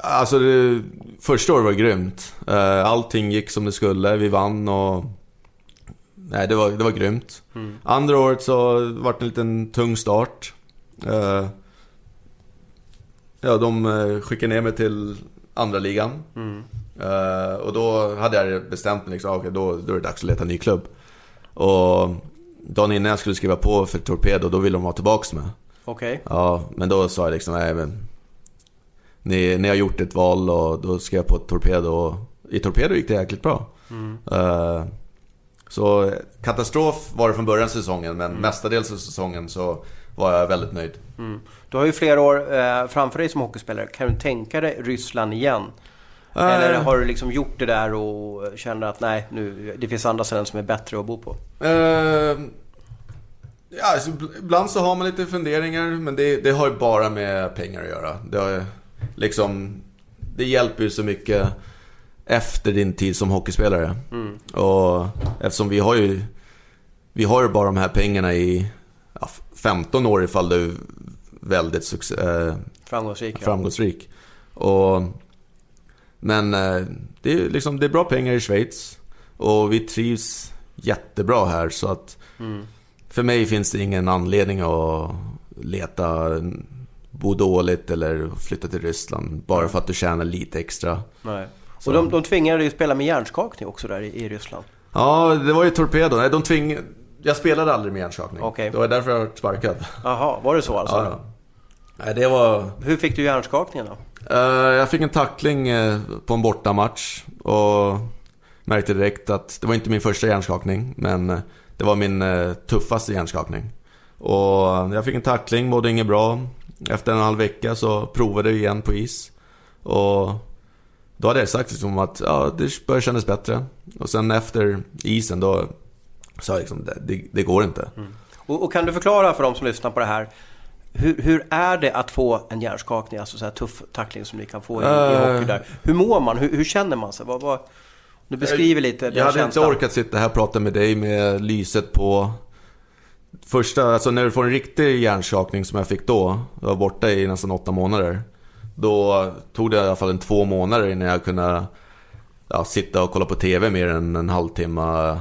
Alltså det, första året var grymt. Eh, allting gick som det skulle, vi vann och... Nej, det var, det var grymt. Mm. Andra året så var det en liten tung start. Eh, ja, de eh, skickade ner mig till andra ligan. Mm. Och då hade jag bestämt mig liksom, okay, då, då är det dags att leta ny klubb. Och dagen innan jag skulle skriva på för Torpedo, då ville de ha tillbaks mig. Okej. Okay. Ja, men då sa jag liksom, nej men ni, ni har gjort ett val och då skrev jag på ett Torpedo och i Torpedo gick det jäkligt bra. Mm. Uh, så katastrof var det från början av säsongen men mm. mestadels av säsongen så var jag väldigt nöjd. Mm. Du har ju flera år eh, framför dig som hockeyspelare. Kan du tänka dig Ryssland igen? Uh, Eller har du liksom gjort det där och känner att nej, nu, det finns andra ställen som är bättre att bo på? Uh, ja, alltså, ibland så har man lite funderingar men det, det har ju bara med pengar att göra. Det har, liksom, det hjälper ju så mycket efter din tid som hockeyspelare. Mm. Och eftersom vi har ju, vi har ju bara de här pengarna i ja, 15 år ifall du är väldigt succé, eh, framgångsrik. framgångsrik. Och, men eh, det, är liksom, det är bra pengar i Schweiz. Och vi trivs jättebra här så att mm. för mig finns det ingen anledning att leta bo dåligt eller flytta till Ryssland bara för att du tjänar lite extra. Nej. Och de, de tvingade dig att spela med hjärnskakning också där i, i Ryssland? Ja, det var ju Torpedo. Nej, de tving... Jag spelade aldrig med hjärnskakning. Okay. Det var därför jag var sparkad. Jaha, var det så alltså? Ja. Nej, det var... Hur fick du hjärnskakningen då? Uh, jag fick en tackling uh, på en bortamatch och märkte direkt att det var inte min första hjärnskakning, men uh, det var min tuffaste hjärnskakning. Och jag fick en tackling, mådde inget bra. Efter en halv vecka så provade vi igen på is. Och då hade jag sagt liksom att ja, det börjar kännas bättre. Och sen efter isen då sa jag liksom, det, det går inte. Mm. Och, och, kan du förklara för de som lyssnar på det här. Hur, hur är det att få en hjärnskakning, alltså så här tuff tackling som ni kan få i, uh, i hockey där? Hur mår man? Hur, hur känner man sig? Vad, vad, du beskriver lite Jag hade känslan. inte orkat sitta här och prata med dig med lyset på första, alltså när du får en riktig hjärnskakning som jag fick då, jag var borta i nästan åtta månader. Då tog det i alla fall en två månader innan jag kunde ja, sitta och kolla på TV mer än en halvtimme.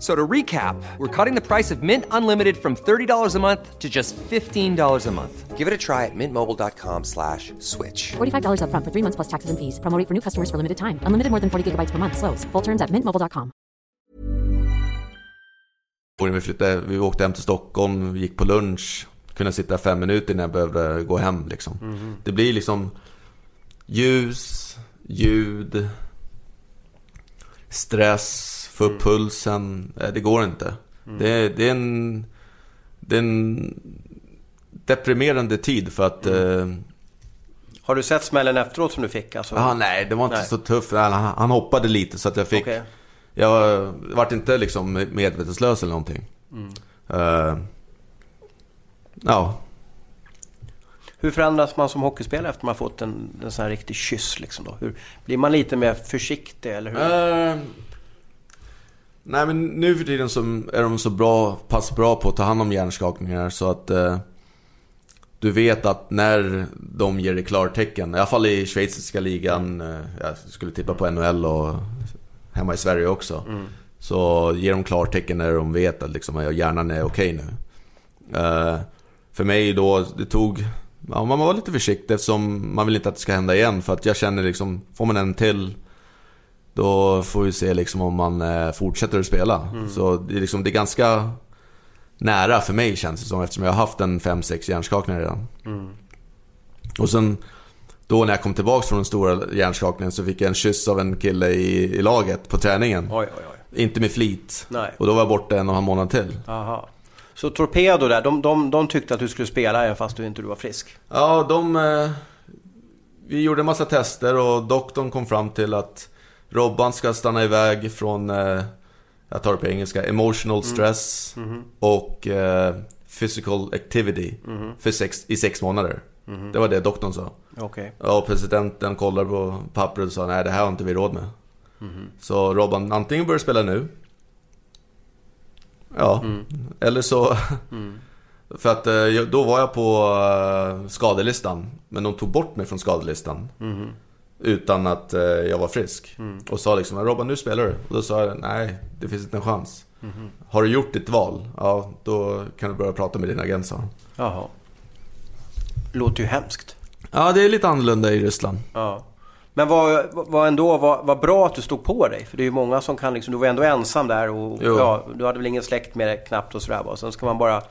F- So to recap, we're cutting the price of Mint Unlimited from $30 a month to just $15 a month. Give it a try at mintmobile.com slash switch. $45 upfront for three months plus taxes and fees. Promo rate for new customers for limited time. Unlimited more than 40 gigabytes per month. Slows. Full terms at mintmobile.com. Och vi, flyttade, vi åkte hem till Stockholm, gick på lunch. Kunde sitta fem minuter innan jag behövde gå hem liksom. Mhm. Det blir liksom ljus, ljud, stress, få upp pulsen. Nej, Det går inte. Det, det, är en, det är en deprimerande tid för att... Eh, Har du sett smällen efteråt som du fick? Alltså? ah, nej, det var inte Nej. så tufft. Han, han hoppade lite så att jag fick... Okej. Jag vart inte liksom medvetslös eller någonting. Eh, ja, Hur förändras man som hockeyspelare efter man fått en, en sån här riktig kyss? Liksom då? Hur, blir man lite mer försiktig? Eller hur? Eh, nej men nu för tiden så är de så bra, pass bra på att ta hand om hjärnskakningar så att eh, du vet att när de ger dig klartecken, i alla fall i schweiziska ligan, eh, jag skulle tippa på NHL och hemma i Sverige också. Så ger de klartecken när de vet att liksom, hjärnan är okej nu. Eh, för mig då, det tog... Ja, man var lite försiktig eftersom man vill inte att det ska hända igen. För att jag känner liksom, får man en till då får vi se liksom om man eh, fortsätter att spela. Så det är, liksom, det är ganska nära för mig känns det som eftersom jag har haft en 5-6 hjärnskakningar redan. Och sen då när jag kom tillbaka från den stora hjärnskakningen så fick jag en kyss av en kille i, i laget på träningen. Oj, oj, oj. Inte med flit. Nej. Och då var jag borta en och en halv månad till. Aha. Så Torpedo där, de, de, de tyckte att du skulle spela även fast du inte var frisk? Ja, de... Eh, vi gjorde en massa tester och doktorn kom fram till att Robban ska stanna iväg från, eh, jag tar det på engelska, emotional stress och eh, physical activity för sex, i sex månader. Det var det doktorn sa. Ja, och presidenten kollade på pappret och sa nej det här har inte vi råd med. Så Robban, antingen börjar spela nu. Ja, eller så... För att eh, då var jag på eh, skadelistan. Men de tog bort mig från skadelistan. Utan att eh, jag var frisk. Och sa liksom, Robban nu spelar du. Och då sa jag, nej det finns inte en chans. Har du gjort ditt val? Ja, då kan du börja prata med din agent sa han. Jaha. Låter ju hemskt. Ja, det är lite annorlunda i Ryssland. Ja. Men vad, vad ändå, vad, vad bra att du stod på dig. För det är ju många som kan liksom, du var ändå ensam där och Jo. ja, du hade väl ingen släkt med dig knappt och sådär. Och sen ska man bara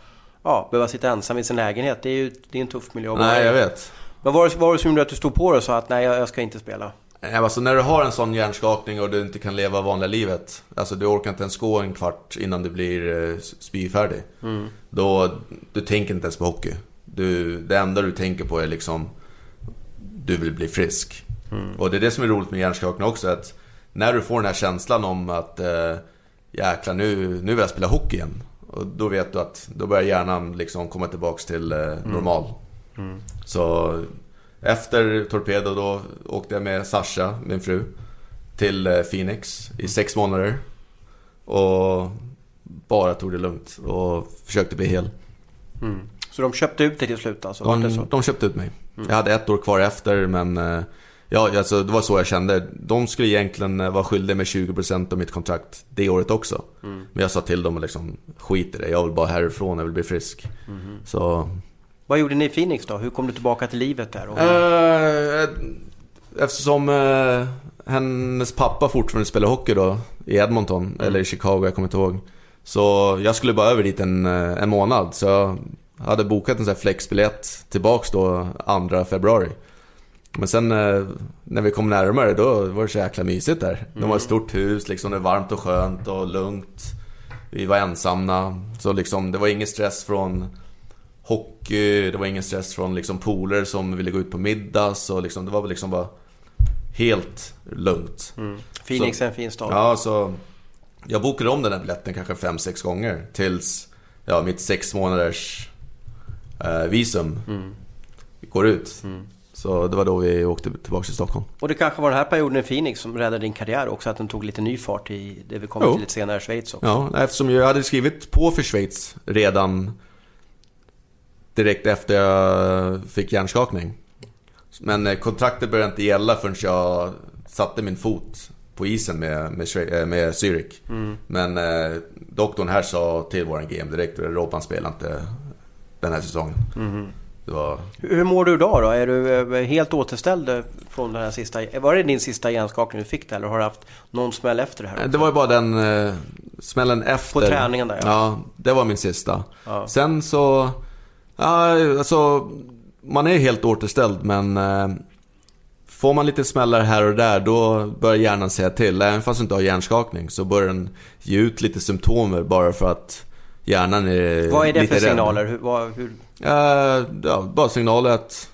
ja, behöva sitta ensam i sin lägenhet. Det är ju det är en tuff miljö att Nej, jag vet. Men vad var det- det som gjorde att du stod på dig och sa att nej, jag, ska inte spela? Nej, Alltså när du har en sån hjärnskakning och du inte kan leva vanliga livet. Alltså du orkar inte ens gå en kvart innan du blir eh, spyfärdig. Då, du tänker inte ens på hockey. Du, det enda du tänker på är liksom, du vill bli frisk. Och det är det som är roligt med hjärnskakning också. Att när du får den här känslan om att eh, jäklar nu, nu vill jag spela hockey igen. Och då vet du att då börjar hjärnan liksom komma tillbaks till eh, normal. Så efter Torpedo då åkte jag med Sasha, min fru, till eh, Phoenix i sex månader. Och bara tog det lugnt och försökte bli hel. Så de köpte ut dig till slut alltså? De, de köpte ut mig. Jag hade ett år kvar efter men eh, Ja, alltså, det var så jag kände. De skulle egentligen eh, vara skyldiga med 20% av mitt kontrakt det året också. Men jag sa till dem liksom, skit i det. Jag vill bara härifrån, jag vill bli frisk. Så Vad gjorde ni i Phoenix då? Hur kom du tillbaka till livet där? Eh, eftersom eh, hennes pappa fortfarande spelar hockey då i Edmonton, eller i Chicago, jag kommer inte ihåg. Så jag skulle bara över dit en, eh, en månad. Så jag hade bokat en sån här flexbiljett tillbaks då 2 februari. Men sen eh, när vi kom närmare då var det så jäkla mysigt där. De har ett stort hus, liksom det är varmt och skönt och lugnt. Vi var ensamma. Så liksom det var ingen stress från hockey, det var ingen stress från liksom polare som ville gå ut på middag. Så liksom, det var väl liksom bara helt lugnt. Phoenix Så- är en fin stad. Ja, så jag bokade om den här biljetten kanske 5-6 gånger tills ja, mitt sex månaders eh, visum går ut. Så det var då vi åkte tillbaka till Stockholm. Och det kanske var den här perioden i Phoenix som räddade din karriär också, att den tog lite ny fart i det vi kommer till lite senare, Schweiz också. Ja, eftersom jag hade skrivit på för Schweiz redan direkt efter jag fick hjärnskakning. Men eh, kontraktet började inte gälla förrän jag satte min fot på isen med, med, eh, med Zürich. Men eh, doktorn här sa till våran GM direkt, Robban spelar inte den här säsongen. Det var... Hur mår du idag då? Är du eh, helt återställd från den här sista... Var det din sista hjärnskakning du fick det eller har du haft någon smäll efter det här? Det var ju bara den eh, smällen efter. På träningen där, ja. ja. det var min sista. Ja. Sen så, ja, alltså, man är helt återställd men eh, får man lite smällar här och där då börjar hjärnan säga till. Även fast du inte har hjärnskakning så börjar den ge ut lite symptomer bara för att hjärnan är Vad är det lite för rädd. signaler? Hur, vad, hur, Eh, ja, bara signaler att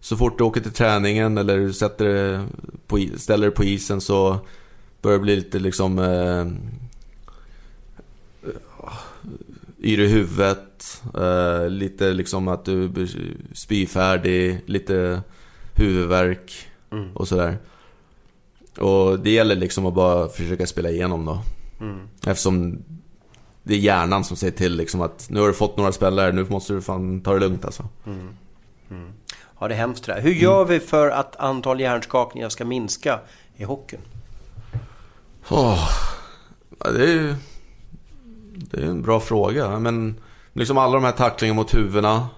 så fort du åker till träningen eller sätter på, ställer dig på isen så börjar det bli lite liksom eh, yr i huvudet, eh, lite liksom att du blir spyfärdig, lite huvudvärk och sådär. Och det gäller liksom att bara försöka spela igenom då. Eftersom det är hjärnan som säger till liksom att nu har du fått några spelare, nu måste du fan ta det lugnt alltså. ja, det är hemskt det där. Hur gör vi för att antal hjärnskakningar ska minska i hockeyn? Åh, ja, det, är, det är en bra fråga. Men liksom alla de här tacklingarna mot huvudena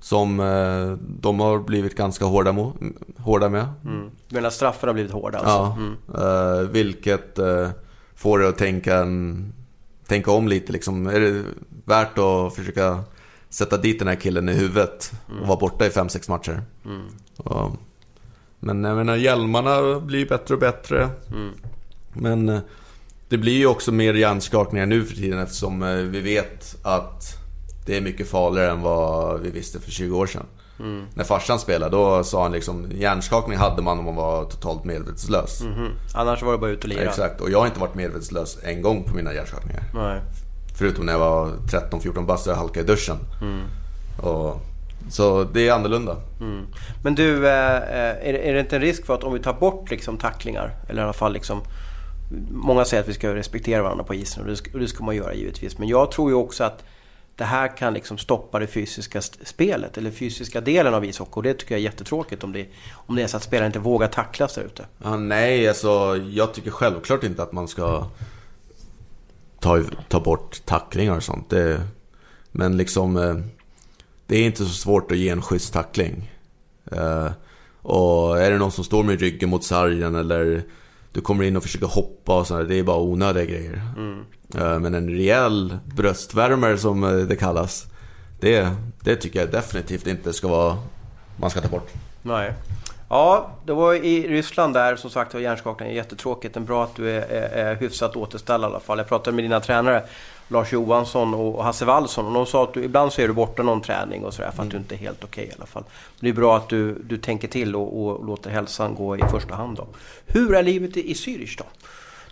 som eh, de har blivit ganska hårda, mo, hårda med. Mm. Du menar straffen har blivit hårda alltså? Ja, Mm. eh, vilket eh, får dig att tänka, tänka om lite liksom. Är det värt att försöka sätta dit den här killen i huvudet och vara borta i 5-6 matcher? Ja. Men jag menar, hjälmarna blir bättre och bättre. Men eh, det blir ju också mer hjärnskakningar nu för tiden eftersom eh, vi vet att det är mycket farligare än vad vi visste för 20 år sedan. När farsan spelade, då sa han liksom hjärnskakning hade man om man var totalt medvetslös. Mhm. Annars var det bara ut och lira? Exakt, och jag har inte varit medvetslös en gång på mina hjärnskakningar. Nej. Förutom när jag var 13-14 bast och jag halkade i duschen. Och, så det är annorlunda. Men du, eh, eh, är, det- är det inte en risk för att om vi tar bort liksom tacklingar, eller i alla fall liksom... Många säger att vi ska respektera varandra på isen och det ska, och det ska man göra givetvis. Men jag tror ju också att det här kan liksom stoppa det fysiska spelet, eller fysiska delen av ishockey. Och det tycker jag är jättetråkigt om det, om det är så att spelare inte vågar tacklas där ute. Ja, nej, alltså jag tycker självklart inte att man ska ta, ta bort tacklingar och sånt. Det, men liksom, eh, det är inte så svårt att ge en schysst tackling. Eh, och är det någon som står med ryggen mot sargen eller du kommer in och försöker hoppa och sådär, det är bara onödiga grejer. Eh, men en rejäl bröstvärmare som eh, det kallas, det, det tycker jag definitivt inte ska vara, man ska ta bort. Nej. Ja, det var i Ryssland där som sagt var hjärnskakningen jättetråkigt. Men bra att du är, är, är hyfsat återställd i alla fall. Jag pratade med dina tränare Lars Johansson och Hasse Wallson och de sa att du, ibland så är du borta någon träning och sådär för att du inte är helt okej i alla fall. Det är bra att du, du tänker till och, och låter hälsan gå i första hand då. Hur är livet i, i Zürich då?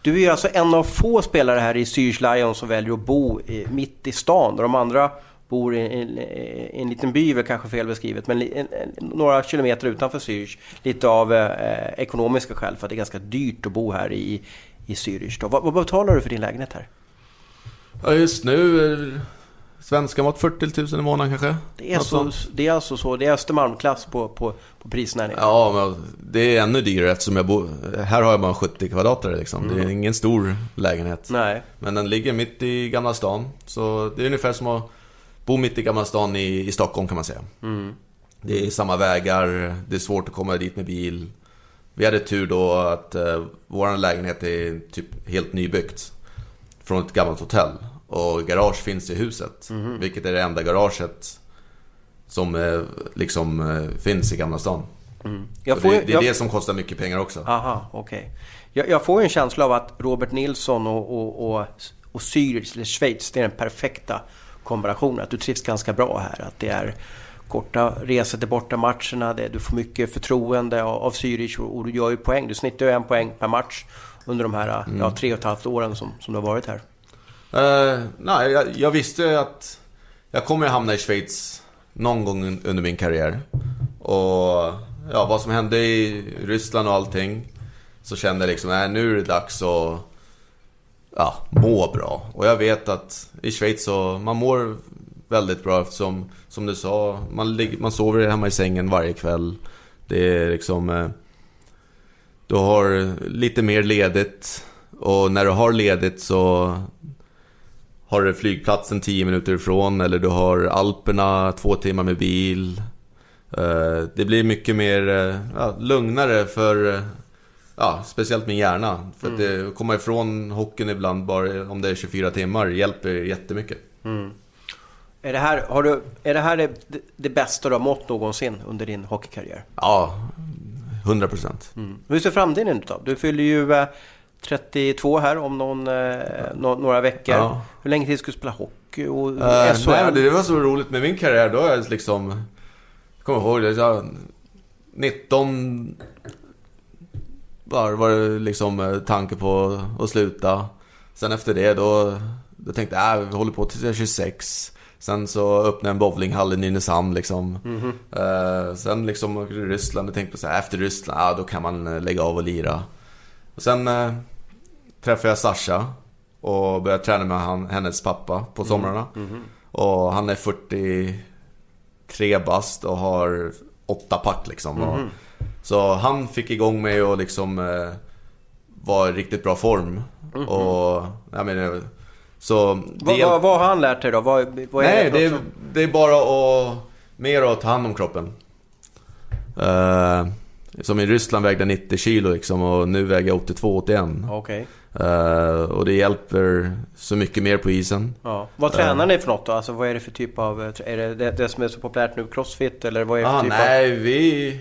Du är alltså en av få spelare här i Zürich Lions som väljer att bo i, mitt i stan. Där de andra bor i en, i en liten by, väl kanske fel beskrivet, men en, en, några kilometer utanför Zürich. Lite av eh, ekonomiska skäl för att det är ganska dyrt att bo här i, i Zürich. Vad, vad betalar du för din lägenhet här? Ja, just nu svenska mått 40 000 i månaden kanske. Det är, Något så, det är alltså så, det är Östermalmklass på, på, på priserna. Ja, men det är ännu dyrare eftersom jag bor... Här har jag bara 70 kvadratare liksom. Det är ingen stor lägenhet. Nej. Men den ligger mitt i Gamla stan. Så det är ungefär som att bo mitt i Gamla stan i, i Stockholm kan man säga. Det är samma vägar, det är svårt att komma dit med bil. Vi hade tur då att eh, vår lägenhet är typ helt nybyggt. Från ett gammalt hotell. Och garage finns i huset. Vilket är det enda garaget som eh, liksom eh, finns i Gamla stan. Får, det, är jag, det som kostar mycket pengar också. Aha, okej. Jag, jag får en känsla av att Robert Nilsson och, och, och, och Zürich, eller Schweiz, det är den perfekta kombinationen. Att du trivs ganska bra här. Att det är korta resor till bortamatcherna, det, du får mycket förtroende av, av Zürich och, och du gör ju poäng. Du snittar ju en poäng per match under de här ja, tre och ett halvt åren som, som du har varit här. Eh, nej, jag, jag visste att jag kommer att hamna i Schweiz någon gång un- under min karriär. Och ja, vad som hände i Ryssland och allting. Så kände jag liksom, nej nu är det dags att ja, må bra. Och jag vet att i Schweiz så, man mår väldigt bra eftersom, som du sa, man, ligger, man sover hemma i sängen varje kväll. Det är liksom... Du har lite mer ledigt. Och när du har ledigt så har du flygplatsen 10 minuter ifrån eller du har Alperna två timmar med bil. Eh, det blir mycket mer eh, ja, lugnare för eh, ja, speciellt min hjärna. För att det, komma ifrån hockeyn ibland bara om det är 24 timmar hjälper jättemycket. Är det här, har du, är det, här det, det bästa du har mått någonsin under din hockeykarriär? Ja, 100 procent. Hur ser framtiden ut då? Du fyller ju eh, 32 här om någon, eh, nå- några veckor. Ja. Hur länge till ska du spela hockey och Uh, SHL? nej, det var så roligt med min karriär. Då jag liksom... Jag kommer ihåg det. Jag, 19... Var, var det liksom eh, tanke på att sluta. Sen efter det då, då tänkte jag, äh, vi håller på tills jag är 26. Sen så öppnade en bowlinghall i Nynäshamn liksom. Eh, sen liksom åkte till Ryssland och tänkte på så här, efter Ryssland, ja då kan man eh, lägga av och lira. Och sen eh, träffade jag Sasha och började träna med han, hennes pappa på somrarna. Och han är 43 bast och har åtta pack liksom. Och, så han fick igång mig och liksom eh, var i riktigt bra form. Och jag menar, så... det vad, hjälp- vad, vad har han lärt dig då? Vad, vad är Nej, det, det är, det är bara att mer att ta hand om kroppen. Eh, som i Ryssland vägde jag 90 kilo liksom och nu väger jag 82-81. som- Okej. Eh, och det hjälper så mycket mer på isen. Ja. Vad tränar ni för något då? Alltså vad är det för typ av... eh, Är det det, det som är så populärt nu, crossfit? Eller vad är det för Ah, typ nej, vi...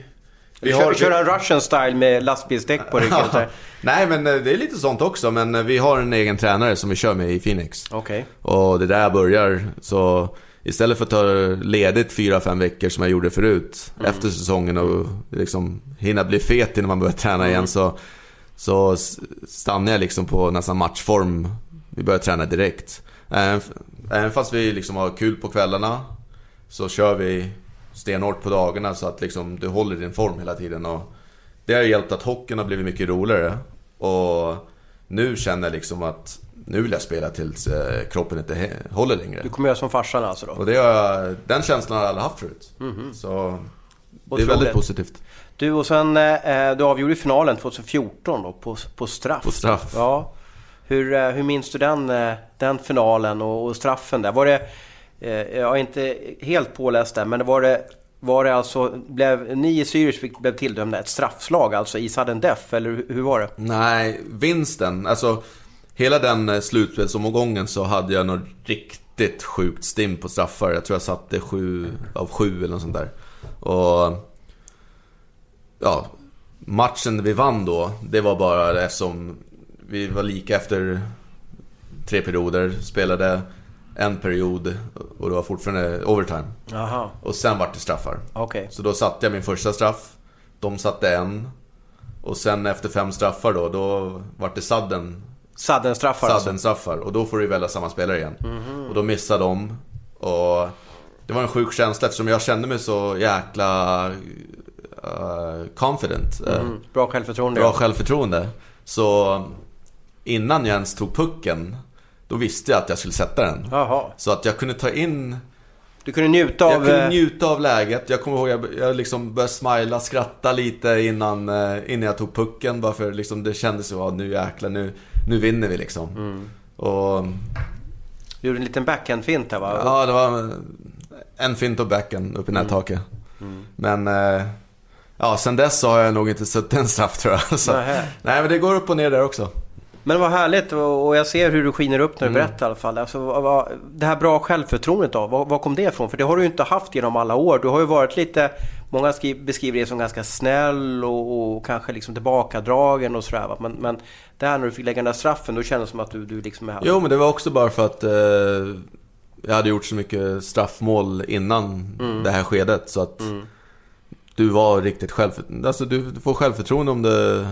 av... Kör, kör en russian style med lastbilsdäck på ryggen? Nej, men eh, det är lite sånt också. Men eh, vi har en egen tränare som vi kör med i Phoenix. Okej. Och det där jag börjar. Så istället för att ta ledigt 4-5 veckor som jag gjorde förut efter säsongen och liksom hinna bli fet innan man börjar träna igen så, så stannar jag liksom på nästan matchform. Vi börjar träna direkt. Även, även fast vi liksom har kul på kvällarna så kör vi stenhårt på dagarna så att liksom du håller din form hela tiden. Och det har hjälpt att hockeyn har blivit mycket roligare. Och nu känner jag liksom att nu vill jag spela tills eh, kroppen inte håller längre. Du kommer göra som farsan alltså då? Och det har den känslan har jag aldrig haft förut. Så det är väldigt positivt. Du och sen, eh, du avgjorde finalen 2014 då på, på straff. På straff. Ja. Hur, eh, hur minns du den, eh, den finalen och, och straffen där? Var det, eh, Eh, jag är inte helt påläst där, men var det, var det alltså, blev, ni i Zürich blev tilldömda ett straffslag, alltså i sudden death, eller hur, var det? Nej, vinsten. Alltså, hela den eh, slutspelsomgången så hade jag något riktigt sjukt stim på straffar. Jag tror jag satte sju av sju eller något sånt där. Och... Ja, matchen vi vann då, det var bara det som... Vi var lika efter tre perioder, spelade en period och det var fortfarande overtime. Jaha, Och sen vart det straffar. okej. Så då satte jag min första straff. De satte en. Och sen efter fem straffar då, då vart det sudden, Sudden straffar alltså? sudden straffar. Och då får du välja samma spelare igen. Och då missade de. Och det var en sjuk känsla eftersom jag kände mig så jäkla eh, confident. Mm, bra självförtroende. Bra självförtroende. Så innan jag ens tog pucken, då visste jag att jag skulle sätta den. Jaha. Så att jag kunde ta in Du kunde njuta av... jag kunde eh, njuta av läget. Jag kommer ihåg jag, jag liksom började smila, skratta lite innan, eh, innan jag tog pucken. Bara för liksom det kändes så, ja, nu jäklar, nu, nu vinner vi liksom. Mm. Och Du gjorde en liten backhand-fint här va? ja, det var en fint och backen upp i Mm. nättaket. Men eh, ja, sen dess så har jag nog inte sett en straff tror jag. Så, nej, men det går upp och ner där också. Men vad härligt och jag ser hur du skiner upp när Mm. du berättar i alla fall. Alltså, vad, det här bra självförtroendet då, vad, vad kom det ifrån? För det har du ju inte haft genom alla år. Du har ju varit lite, många skri- beskriver dig som ganska snäll och, och kanske liksom tillbakadragen och sådär. Men, men där när du fick lägga den där straffen, då kändes det som att du, du liksom är... Jo, men det var också bara för att eh, jag hade gjort så mycket straffmål innan Mm. det här skedet. Så att du var riktigt självförtroende. Alltså du, du får självförtroende om du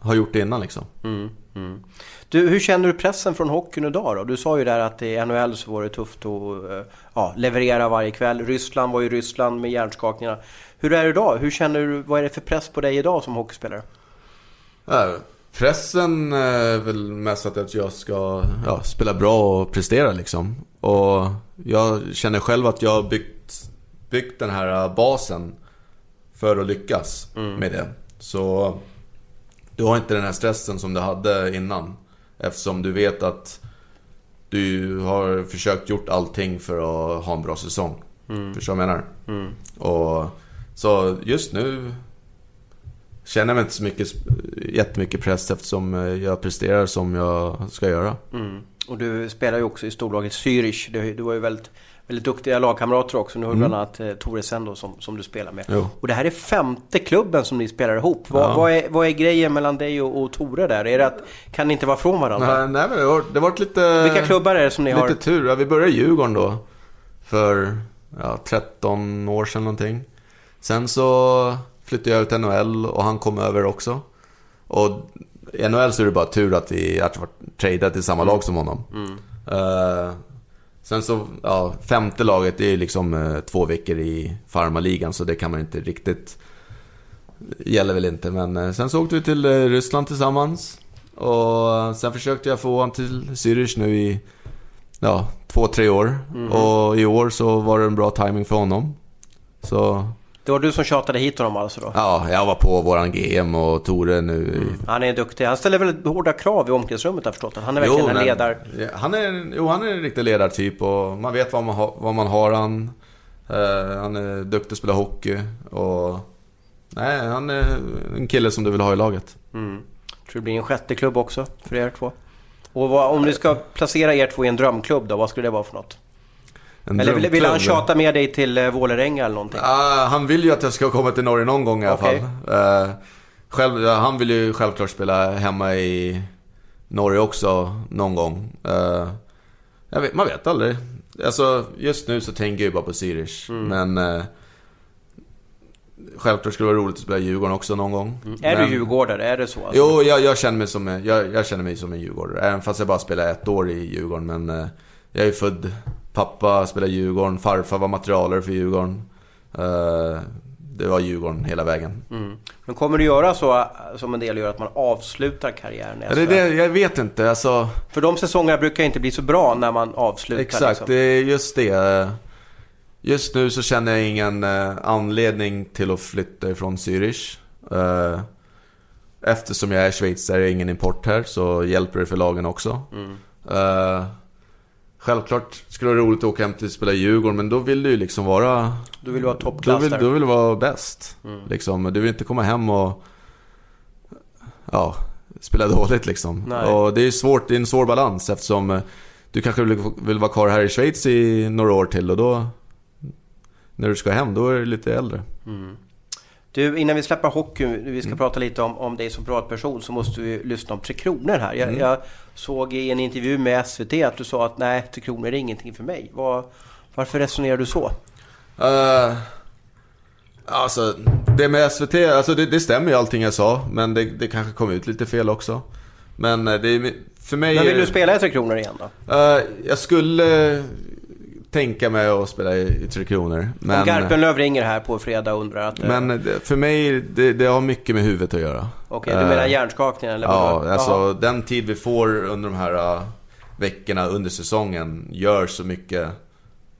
har gjort det innan liksom. Mm, mm. Du, hur känner du pressen från hockeyn idag då? Du sa ju där att i NHL så var det tufft att eh, ja, leverera varje kväll. Ryssland var ju Ryssland med hjärnskakningarna. Hur är det idag? Hur känner du, vad är det för press på dig idag som hockeyspelare? Ja, pressen är väl mest att jag ska ja, spela bra och prestera liksom. Och jag känner själv att jag har byggt, byggt den här basen för att lyckas mm. med det. Så du har inte den här stressen som du hade innan. Eftersom du vet att du har försökt gjort allting för att ha en bra säsong. Mm. Förstår du vad jag menar? Mm. Och, så just nu känner jag mig inte så mycket, jättemycket press eftersom jag presterar som jag ska göra. Mm. Och du spelar ju också i storlaget Zürich. Du, du var ju väldigt väldigt duktiga lagkamrater också. Nu har du mm. bland annat eh, Tore Sendo som, som du spelar med. Jo. Och det här är femte klubben som ni spelar ihop. Vad, ja. vad, är, vad är grejen mellan dig och, och Tore där? Är det att, kan ni inte vara från varandra? Nej, nej men det har, det varit lite... Vilka klubbar är det som ni lite har? Lite tur. Ja, vi började i Djurgården då. För ja, 13 år sedan någonting. Sen så flyttade jag ut till NHL och han kom över också. Och i NHL så är det bara tur att vi har tradade till samma lag som honom. Mm. Uh, Sen så, ja, femte laget är liksom eh, två veckor i farmaligan så det kan man inte riktigt... Gäller väl inte, men eh, sen så åkte vi till Ryssland tillsammans. Och sen försökte jag få honom till Zürich nu i, ja, två, tre år. Mm. Och i år så var det en bra timing för honom. Så det var du som tjatade hit honom alltså då? Ja, jag var på våran GM och Tore nu. Mm. Han är duktig. Han ställer väldigt hårda krav i omklädningsrummet har förstått. Han är verkligen jo, en ledare. Han är, jo, han är en riktig ledartyp och man vet vad man, ha, vad man har han. Uh, han är duktig att spela hockey och... Nej, han är en kille som du vill ha i laget. Mm. Tror det blir en sjätte klubb också för er två. Och vad, om du ska placera er två i en drömklubb då, vad skulle det vara för något? Eller vill, vill, han tjata med dig till uh, Vålerenga eller någonting? Uh, han vill ju att jag ska komma till Norge någon gång i alla okay. fall. Uh, själv, han vill ju självklart spela hemma i Norge också någon gång. Uh, vet, man vet aldrig. Alltså, just nu så tänker jag ju bara på Zürich. Mm. Men... Uh, Självklart skulle det vara roligt att spela i Djurgården också någon gång. Mm. Är men... du djurgårdare? Är det så? Alltså? Jo, jag, jag, känner mig som, jag, jag, känner mig som en djurgårdare. Även fast jag bara spelar ett år i Djurgården. Men uh, jag är född Pappa spelade Djurgården, farfar var materialare för Djurgården. Uh, det var Djurgården hela vägen. Mm. Men kommer du göra så som en del gör, att man avslutar karriären ja, det, det, Jag vet inte. Alltså... För de säsongerna brukar inte bli så bra när man avslutar. Exakt, liksom. det är just det. Just nu så känner jag ingen eh, anledning till att flytta ifrån Zürich. Uh, eftersom jag är schweizare ingen import här så hjälper det för lagen också. Mm. Självklart skulle det vara roligt att åka hem till att spela i Djurgården, men då vill du ju liksom vara... Du vill vara toppklass då vill, då vill du vara bäst. Mm. Liksom. Du vill inte komma hem och... Ja, spela dåligt liksom. Nej. Och det är svårt, det är en svår balans eftersom eh, du kanske vill, vill vara kvar här i Schweiz i några år till och då... När du ska hem, då är du lite äldre. Mm. Du, innan vi släpper hockey, vi ska mm. prata lite om, om dig som privatperson, så måste vi lyssna om Tre Kronor här. Jag, mm. jag, såg i en intervju med SVT att du sa att nej, Tre Kronor är ingenting för mig. Var, varför resonerar du så? Uh, alltså, det med SVT, alltså det, det, stämmer ju allting jag sa, men det, det kanske kom ut lite fel också. Men eh, det är, för mig... Men vill du spela i Tre Kronor igen då? Uh, jag skulle tänka mig att spela i, i Tre Kronor. Men, Om Garpenlöv ringer här på fredag och undrar att... Men för mig, det, det har mycket med huvudet att göra. Okej, okay, du menar hjärnskakningen eller? Ja, alltså Aha. den tid vi får under de här uh, veckorna under säsongen gör så mycket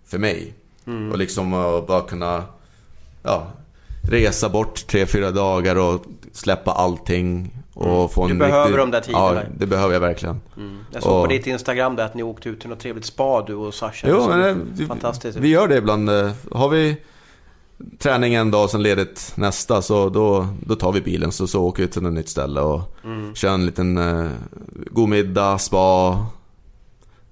för mig. Mm. Och liksom uh, bara kunna ja, resa bort tre, fyra dagar och släppa allting. Och mm. få en du behöver riktig... de där tiderna. Ja, det behöver jag verkligen. Mm. Jag såg och... på ditt Instagram där att ni åkte ut till något trevligt spa du och Sasha. Jo, men det, fantastiskt. Vi gör det ibland. Har vi träning en dag och sen ledigt nästa så då, då tar vi bilen så, så åker vi till ett nytt ställe och mm. kör en liten uh, god middag, spa.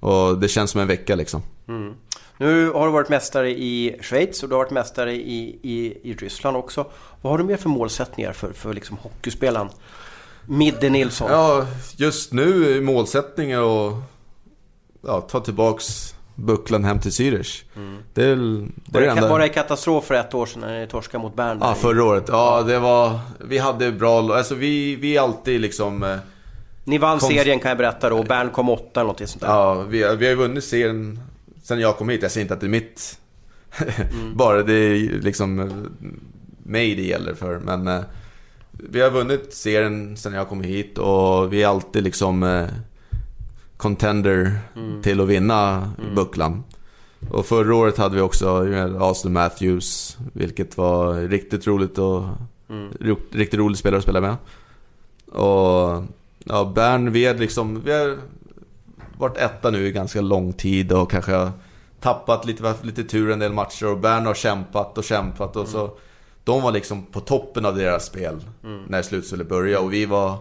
Och det känns som en vecka liksom. Mm. Nu har du varit mästare i Schweiz och du har varit mästare i, i, i Ryssland också. Vad har du mer för målsättningar för, för liksom hockeyspelaren Midde Nilsson? Ja, just nu är målsättningen att ja, ta tillbaks bucklan hem till Zürich. Mm. Det, är, det var, det, enda... var det katastrof för ett år sedan när ni torskade mot Bern? Ja, förra året. Ja, det var... Vi hade bra... Alltså vi, vi alltid liksom... Eh, Ni vann Konst- serien kan jag berätta då och Bern kom åtta eller något sånt där. Ja, vi, vi har ju vunnit serien sen jag kom hit. Jag säger inte att det är mitt. Bara det är liksom eh, mig det gäller för. Men eh, vi har vunnit serien sen jag kom hit och vi är alltid liksom eh, contender till att vinna bucklan. Och förra året hade vi också Austin Matthews, vilket var riktigt roligt och ro- riktigt rolig spelare att spela med. Och ja, Bern, vi är liksom, vi har varit etta nu i ganska lång tid och kanske har tappat lite, lite tur en del matcher och Bern har kämpat och kämpat och så De var liksom på toppen av deras spel när slutspelet började och vi var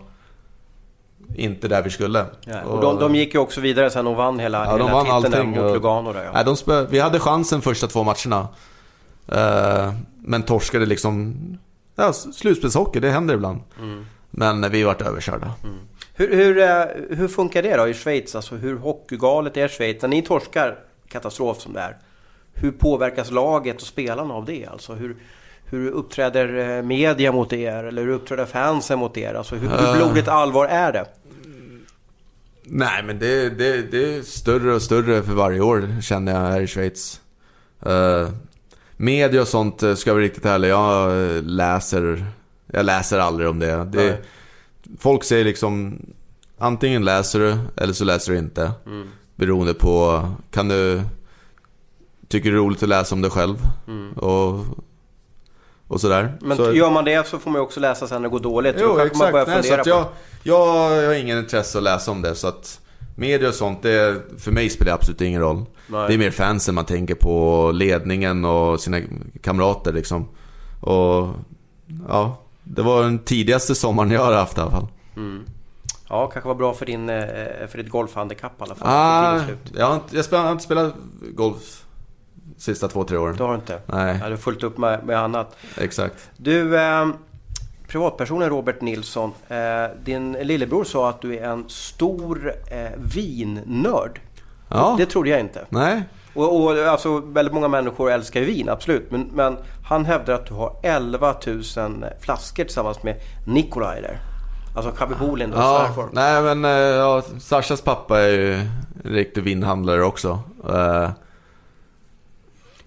inte där vi skulle. Ja, och de, de gick ju också vidare sen och vann hela, Ja, hela vann titeln mot och- Lugano. Där, ja. Nej, de spö- vi hade chansen första två matcherna. Eh, men torskade liksom... Ja, slutspelshockey, det händer ibland. Mm. Men vi vart överkörda. Hur, hur, eh, hur funkar det då i Schweiz? Alltså hur hockeygalet är Schweiz? När ni torskar katastrof som det är. Hur påverkas laget och spelarna av det? Alltså hur, hur uppträder eh, media mot er? Eller hur uppträder fansen mot er? Alltså hur, hur blodigt allvar är det? Nej, men det, det, det är större och större för varje år känner jag här i Schweiz. Uh, media och sånt, eh, ska jag vara riktigt ärlig, jag läser... Jag läser aldrig om det. det folk säger liksom... Antingen läser du, eller så läser du inte. Beroende på... Kan du... Tycker det är roligt att läsa om dig själv. Och, och sådär. Men så, gör man det så får man ju också läsa sen när det går dåligt. Jo, Då exakt. man Nej, så att jag, jag, jag har ingen intresse att läsa om det. Så att media och sånt, det, för mig spelar det absolut ingen roll. Nej. Det är mer fansen man tänker på, ledningen och sina kamrater liksom. Och ja, det var den tidigaste sommaren jag har haft i alla fall. Ja, kanske var bra för, din, eh, för ditt golfhandikapp i alla fall. Ah, jag, har inte, jag, spelar, jag har inte spelat golf sista två, tre åren. Det har du inte? Nej, Ja, du har fullt upp med, med annat. exakt. Du, eh, privatpersonen Robert Nilsson. Eh, din lillebror sa att du är en stor eh, vinnörd. Ja, Det trodde jag inte. nej. Och, och alltså, väldigt många människor älskar vin, absolut. Men, men han hävdar att du har 11 000 flaskor tillsammans med Nikolaj där. Alltså Khabibulin och Ja, svärfar. nej men eh, ja, Sashas pappa är ju en riktig vinhandlare också.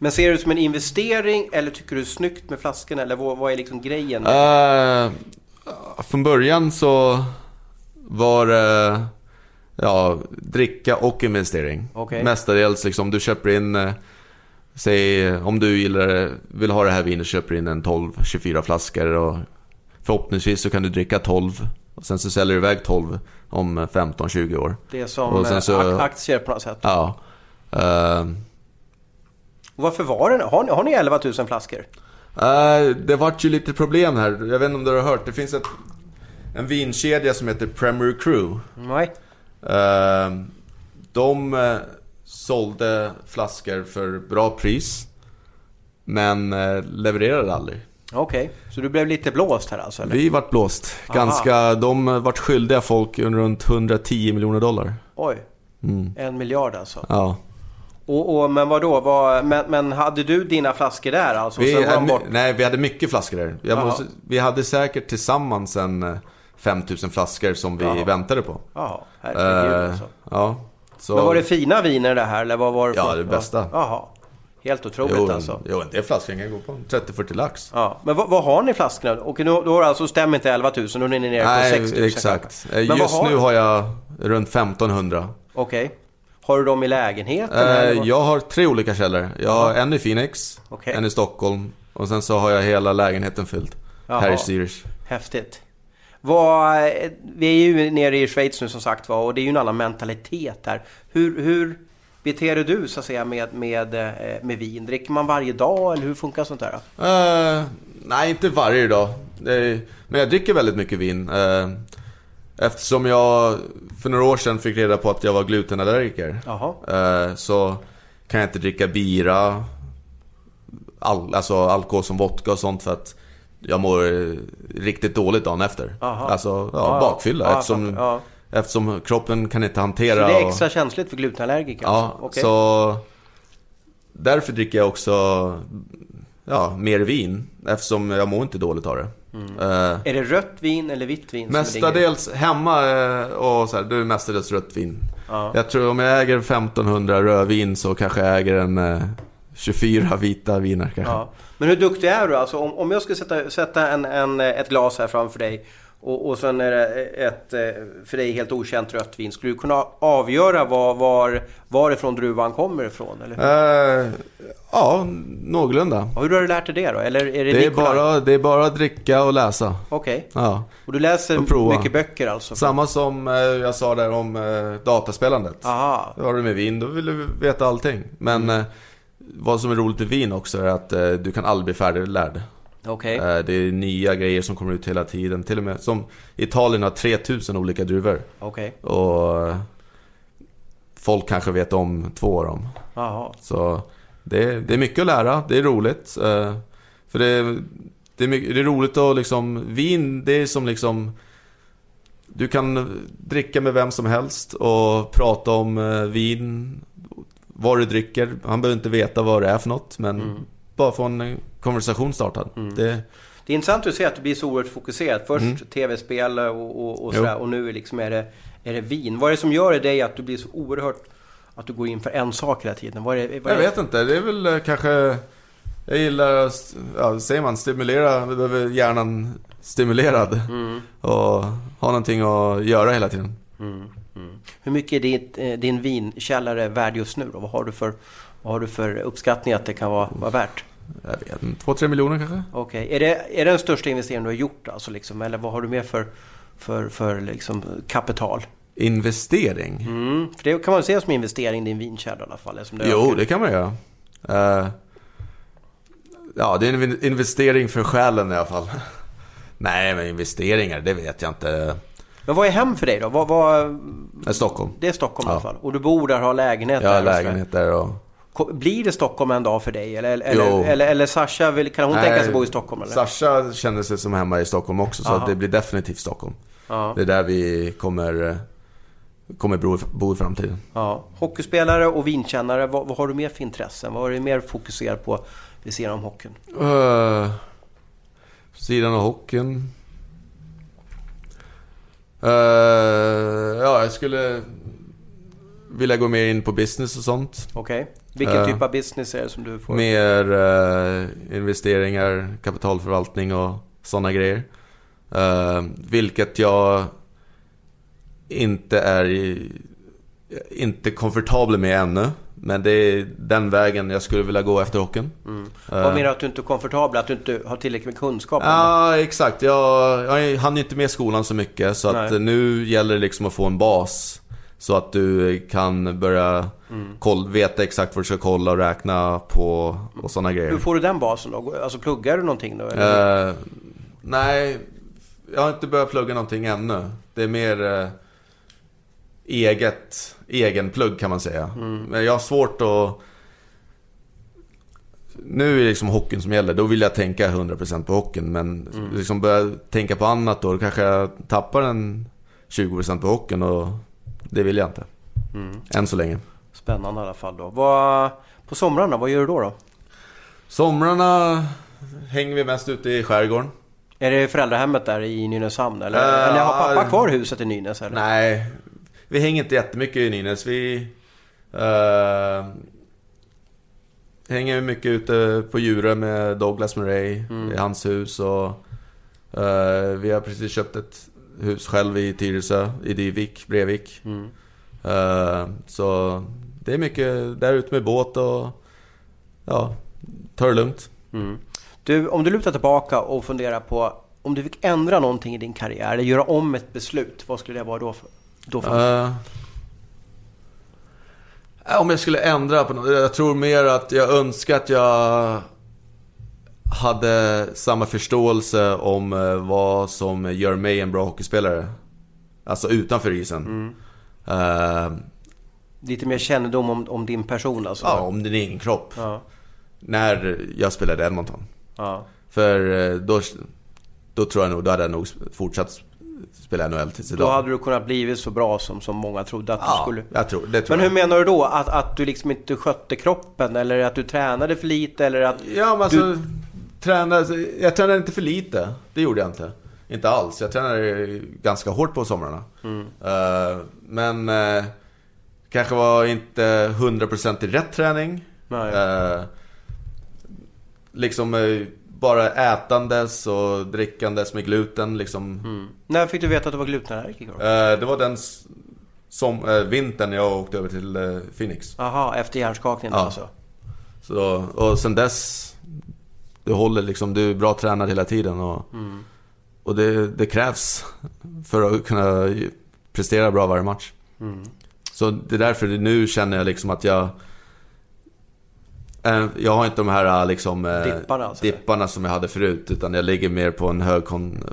Men ser du det som en investering eller tycker du det är snyggt med flaskorna? Eller vad, vad är liksom grejen? Eh, från början så var det ja, dricka och investering. Okej. Mestadels liksom, du köper in, eh, säg om du gillar, vill ha det här vinet, köper in en 12-24 flaskor och förhoppningsvis så kan du dricka 12 och sen så säljer du iväg 12 om 15-20 år. det är som eh, så- ak- aktier på något sätt. Ja. Eh, Och varför var det har ni, har ni 11 000 flaskor? Eh, det vart ju lite problem här. Jag vet inte om du har hört. Det finns ett, en vinkedja som heter Premier Crew. Nej. Eh, de eh, sålde flaskor för bra pris. Men eh, levererade aldrig. Okej, så du blev lite blåst här alltså? Eller? Vi vart blåst. Aha. Ganska, de vart skyldiga folk runt 110 miljoner dollar. Oj, Mm. en miljard alltså. Ja. Och, och, men vadå, vad, men, men hade du dina flaskor där alltså? Vi, hade, nej, vi hade mycket flaskor där. Måste, vi hade säkert tillsammans en eh, 5000 flaskor som vi Jaha. väntade på. Jaha, herregud Eh, alltså. ja. Så, Men var det fina viner det här eller vad var det Ja, det bästa. Jaha, helt otroligt jo, alltså. Jo, en del flaskor kan gå på 30-40 lax. Ja, men vad, vad har ni flaskorna? Och nu, då alltså stämmer inte 11 000, då är ni nere på 6 000 Nej, exakt. kanske. Eh, Men Just har nu har jag runt 1500. Okej. Har du dem i lägenheten? Eh, jag har tre olika källor. Jag har en i Phoenix, Okej. en i Stockholm och sen så har jag hela lägenheten fylld. Jaha. Här i Zürich. Häftigt. Vad, vi är ju nere i Schweiz nu som sagt var och det är ju en annan mentalitet här. Hur, hur beter du så att säga med, med, eh, med vin? Dricker man varje dag eller hur funkar sånt där? Eh, nej, inte varje dag. Är, men jag dricker väldigt mycket vin. Eh, eftersom jag för några år sedan fick reda på att jag var glutenallergiker. Eh, så kan jag inte dricka bira, all, alltså alkohol som vodka och sånt för att jag mår eh, riktigt dåligt dagen efter. Aha. Alltså ja, Ja, bakfylla. ja, eftersom, ja. eftersom kroppen kan inte Så hantera... det är och- extra känsligt för glutenallergiker? Ja, alltså? Okej. så därför dricker jag också ja, mer vin. Eftersom jag mår inte dåligt av det. Eh, Är det rött vin eller vitt vin? Mestadels hemma eh, och så här, då är mestadels rött vin. Ja. Jag tror om jag äger 1500 rödvin så kanske jag äger en eh, 24 vita viner kanske. Ja. Men hur duktig är du? Alltså, om, om jag skulle sätta, sätta en, en, ett glas här framför dig och, och sen är det ett eh, för dig helt okänt rött vin. Skulle du kunna avgöra var, var, varifrån druvan kommer ifrån? Eller? Eh, ja, någorlunda. Och hur har du lärt dig det då? Eller är det, Det är, bara, det är bara att dricka och läsa. Okej. Ja. Och du läser Och mycket böcker alltså? Samma som eh, jag sa där om eh, dataspelandet. Aha. Då har du med vin, då vill du veta allting. Men Mm. vad som är roligt i vin också är att du kan aldrig bli färdiglärd. Okej. Eh, det är nya grejer som kommer ut hela tiden. Till och med som Italien har 3000 olika druvor. Okej. Och eh, folk kanske vet om två av dem. Jaha. Så det är, det är mycket att lära, det är roligt. eh, För det är, det är, mycket, det är roligt att liksom, vin det är som liksom Du kan dricka med vem som helst och prata om vin Vad du dricker, han behöver inte veta vad det är för något men bara få en konversation startad. Det, Det är intressant att se att du blir så oerhört fokuserad. Först tv-spel och, och, och Mm. Sådär och nu är, liksom är, det, är det vin. Vad är det som gör i dig att du blir så oerhört... Att du går in för en sak hela tiden? Vad är det, vad är jag det? vet inte, det är väl eh, kanske Jag gillar, att, ja, säger man, stimulera, vi behöver hjärnan stimulerad och ha någonting att göra hela tiden. Hur mycket är ditt, eh, din vinkällare värd just nu då? Vad har du för, vad har du för uppskattning att det kan vara, vara värt? Jag vet inte, två, tre miljoner kanske? Okej, är, det, är det den största investeringen du har gjort alltså liksom? Eller vad har du mer för, för, för liksom kapital? Investering? Mm, för det kan man se som investering, din vinkällare i alla fall. det Jo, ökar. det kan man göra. Eh, ja, det är en in- investering för själen i alla fall. Nej, men investeringar, det vet jag inte. Men vad är hem för dig då? Vad, vad, Stockholm. det är Stockholm i Ja. alla fall. Och du bor där, har lägenhet Jag där? har och sådär. lägenhet där och... Blir det Stockholm en dag för dig? Eller, eller, eller, eller Sasha, vill, kan hon Nej, tänka sig bo i Stockholm? Eller? Sasha känner sig som hemma i Stockholm också, så Aha. att det blir definitivt Stockholm. Ja. Det är där vi kommer, kommer bo, bo i framtiden. Ja. Hockeyspelare och vinkännare, vad, vad har du mer för intressen? Vad är du mer fokuserad på vid sidan om hockeyn? Uh, sidan av hockeyn. Eh, ja, jag skulle vilja gå mer in på business och sånt. Okej. Vilken Eh, typ av business är det som du får? Mer eh, investeringar, kapitalförvaltning och sådana grejer. Eh, vilket jag inte är inte komfortabel med ännu. Men det är den vägen jag skulle vilja gå efter hockeyn. Vad menar du att du inte är komfortabel? Att du inte har tillräckligt med kunskap? Ja, exakt. Jag, jag hann inte med skolan så mycket. Så nu gäller det liksom att få en bas. Så att du kan börja koll, veta exakt vad du ska kolla och räkna på och sådana grejer. Hur får du den basen då? Alltså pluggar du någonting då? Eller? Eh, nej, jag har inte börjat plugga någonting ännu. Det är mer eh, eget, egen plugg kan man säga. Men jag har svårt att... Nu är det liksom hockeyn som gäller. Då vill jag tänka 100% på hockeyn. Men liksom börja tänka på annat då, då kanske jag tappar en 20% på hockeyn och det vill jag inte. Än så länge. Spännande i alla fall då. Vad, på somrarna, vad gör du då? då? Somrarna hänger vi mest ute i skärgården. Är det föräldrahemmet där i Nynäshamn? Eller, Eh, eller har pappa ja. kvar huset i Nynäs? Eller? Nej, vi hänger inte jättemycket i Nynäs. Vi eh, hänger mycket ute på Djurö med Douglas Murray i hans hus. Och, eh, vi har precis köpt ett hus själv i Tyresö, i Dyvik, Brevik. Eh, så det är mycket där ute med båt och ja, ta det lugnt. Du, om du lutar tillbaka och funderar på om du fick ändra någonting i din karriär eller göra om ett beslut, vad skulle det vara då? För, då för? Eh, om jag skulle ändra på något. Jag tror mer att jag önskar att jag hade samma förståelse om eh, vad som gör mig en bra hockeyspelare. Alltså utanför isen. Eh, Lite mer kännedom om, om din person alltså? ja, om din egen kropp. Ja. När jag spelade Edmonton. ja. För eh, då, då tror jag nog, då hade jag nog fortsatt spela NHL tills Då idag. hade du kunnat blivit så bra som, som många trodde att du ja, skulle... jag tror, det tror Men jag. hur menar du då? Att, att du liksom inte skötte kroppen? Eller att du tränade för lite? Eller att... Ja, men alltså, tränade, jag tränade inte för lite. Det gjorde jag inte. Inte alls. Jag tränade ganska hårt på somrarna. Eh, men eh, kanske var inte 100% i rätt träning. Eh, liksom bara ätandes och drickandes med gluten liksom. När fick du veta att du var glutenallergiker? det var den som, vintern jag åkte över till Phoenix. Aha, efter hjärnskakningen Ja. alltså? Så och sen dess, du håller liksom, du är bra tränad hela tiden och, och det, det krävs för att kunna prestera bra varje match. Så det är därför nu känner jag liksom att jag eh, jag har inte de här liksom, eh, Dipparna alltså? dipparna som jag hade förut utan jag ligger mer på en hög, kon,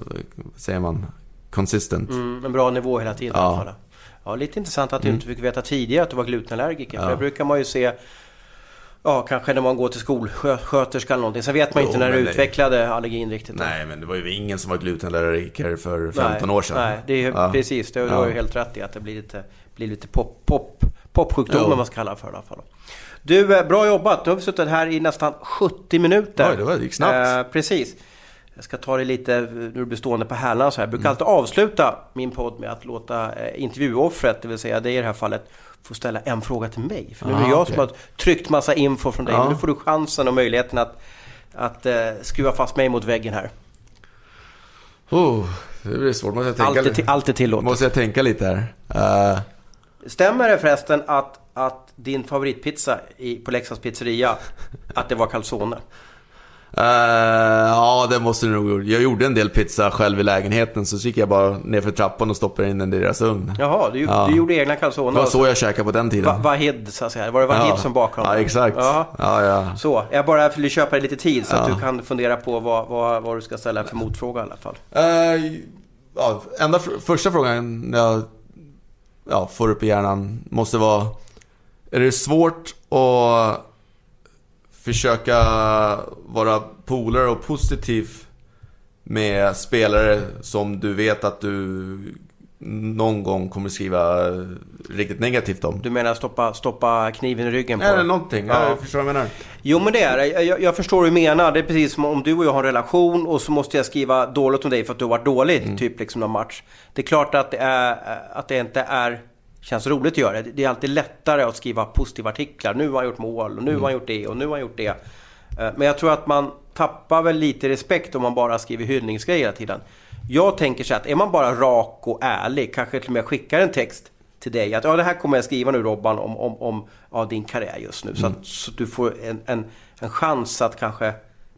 säger man, consistent. Mm, en bra nivå hela tiden Ja. Ja, lite intressant att du inte fick veta tidigare att du var glutenallergiker. För det brukar man ju se, ja kanske när man går till skolsköterska eller någonting. Sen vet man Jo, inte när du det- utvecklade allergin riktigt. Nej men det var ju ingen som var glutenallergiker för 15 nej, år sedan. Nej, det är ju Ja. precis. Det, du Ja. har ju helt rätt i att det blir lite, blir lite pop, pop, popsjukdom man ska kalla det för i alla fall. Du, eh, bra jobbat. Nu har vi suttit här i nästan 70 minuter. Oj, det var- det gick snabbt. Eh, precis. Jag ska ta det lite, nu bestående på hälarna så här. Jag brukar alltid avsluta min podd med att låta eh, intervjuoffret, det vill säga dig i det här fallet, få ställa en fråga till mig. För nu är det Ah, jag okej. som har tryckt massa info från dig. Ja. Men nu får du chansen och möjligheten att, att eh, skruva fast mig mot väggen här. Oh, det blir svårt. Måste jag tänka, Allt är, allt är tillåtet. Måste jag tänka lite här. Eh, Stämmer det förresten att, att din favoritpizza i, på Leksands pizzeria, att det var calzone? Eh, ja, det måste du nog gjort. Jag gjorde en del pizza själv i lägenheten, så, så gick jag bara ner för trappan och stoppade in den i deras ugn. Jaha, du, Ja. du gjorde egna Det calzone? var så jag käkade på den tiden. Va, Vahid, så att säga. Var det Vahid ja. som bakade? Ja, exakt. Ja. Ja, ja. Så, jag bara ville köpa dig lite tid så att du kan fundera på vad, vad, vad du ska ställa för motfråga i alla fall. Eh, ja, enda fr- första frågan jag ja, får upp i hjärnan måste vara Är det svårt att försöka vara polare och positiv med spelare som du vet att du någon gång kommer skriva riktigt negativt om? Du menar stoppa, stoppa kniven i ryggen på Eller någonting, Ja. jag förstår vad jag menar. Jo men det är jag, jag förstår hur du menar. Det är precis som om du och jag har en relation och så måste jag skriva dåligt om dig för att du har varit dålig. Mm. Typ liksom någon match. Det är klart att det, är, att det inte är känns roligt att göra det. Är alltid lättare att skriva positiva artiklar. Nu har han gjort mål och nu har han gjort det och nu har han gjort det. Eh, Men jag tror att man tappar väl lite respekt om man bara skriver hyllningsgrejer hela tiden. Jag tänker så här att är man bara rak och ärlig, kanske till och med skickar en text till dig att ja, det här kommer jag skriva nu Robban om, om, om ja, din karriär just nu. Så, att, så du får en, en, en chans att kanske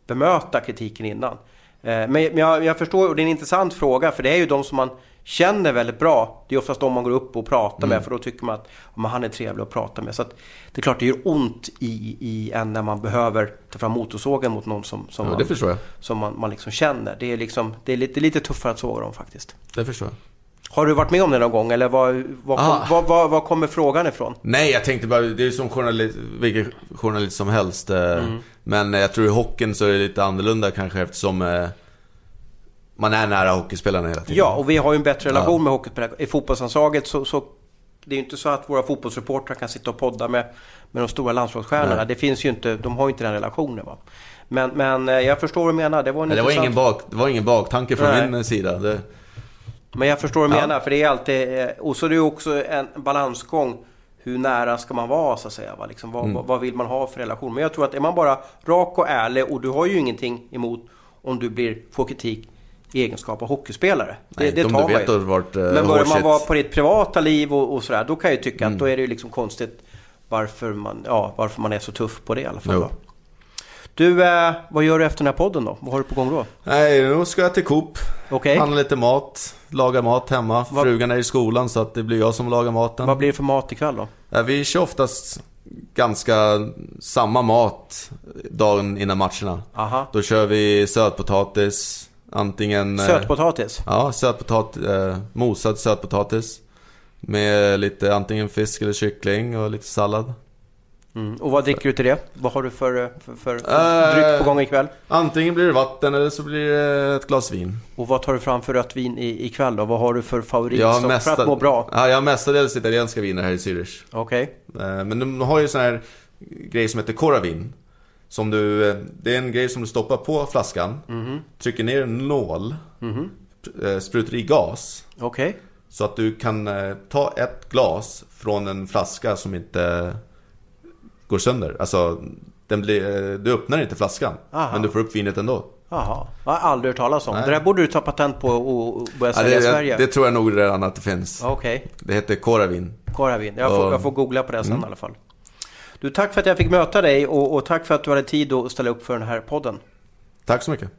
bemöta kritiken innan. Eh, Men, men jag, jag förstår, och det är en intressant fråga för det är ju de som man känner väldigt bra. Det är oftast de man går upp och pratar med för då tycker man att men han är trevlig att prata med. Så att, det är klart det gör ont i, i en när man behöver ta fram motorsågen mot någon som, som, Ja, man, som man, man liksom känner. Det är, liksom, det är lite, lite tuffare att såga dem faktiskt. Det förstår jag. Har du varit med om det någon gång eller var, var, Ah. var, var, var kommer frågan ifrån? Nej, jag tänkte bara, det är som journalist, vilken journalist som helst. eh, Mm. Men jag tror i hockeyn så är det lite annorlunda kanske eftersom eh, man är nära hockeyspelarna hela tiden. Ja, och vi har ju en bättre relation Ja. med hockeyspelare. I fotbollslandslaget så, så det är ju inte så att våra fotbollsreportrar kan sitta och podda med, med de stora landslagsstjärnorna. Nej. Det finns ju inte, de har ju inte den relationen. Va? Men, men eh, jag förstår vad du menar. Det var Nej, det, var ingen bak, det var ingen baktanke från Nej. min sida. Det, Men jag förstår vad du Ja. menar. För det är alltid... eh, Och så är det ju också en balansgång. Hur nära ska man vara så att säga? Va? Liksom, Mm. vad, vad, vad vill man ha för relation? Men jag tror att är man bara rak och ärlig och du har ju ingenting emot om du blir, får kritik egenskap av hockeyspelare. Det, Nej, det tar man ju. varit, eh, Men börjar man vara på ditt privata liv och, och sådär, då kan jag ju tycka Mm. att då är det ju liksom konstigt varför man, ja, varför man är så tuff på det i alla fall. Du, eh, vad gör du efter den här podden då? Vad har du på gång då? nej, nu ska jag till Coop. Okej. Handla lite mat. Laga mat hemma. Vad- Frugan är i skolan så att det blir jag som lagar maten. Vad blir det för mat ikväll då? Ja, vi kör oftast ganska samma mat dagen innan matcherna. Aha. Då kör vi sötpotatis. Antingen... eh, Sötpotatis? Ja, sötpotatis, eh, mosad sötpotatis. Med lite antingen fisk eller kyckling och lite sallad. Mm. Och vad dricker du till det? Vad har du för, eh, för, för, för Eh, dryck på gång ikväll? Antingen blir det vatten eller så blir det ett glas vin. Och vad tar du fram för rött vin i, ikväll då? Vad har du för favorit Jag som- för mesta, att må bra? ja, jag har mestadels italienska viner här i Zürich. Okej. Eh, Men de har ju sån här grej som heter Coravin. Som du, eh, det är en grej som du stoppar på flaskan, trycker ner en nål, eh, sprutar i gas. Okej. Så att du kan eh, ta ett glas från en flaska som inte går sönder. Alltså, den blir, du öppnar inte flaskan, Aha. men du får upp vinet ändå. Jaha, jag har aldrig hört talas om. Nej. Det där borde du ta patent på och börja Ja, sälja i Sverige. det tror jag nog redan att det finns. Okej, Det heter Koravin. Koravin. Jag får, Ja. jag får googla på det Mm. sen i alla fall. Du, tack för att jag fick möta dig och, och tack för att du hade tid att ställa upp för den här podden. Tack så mycket.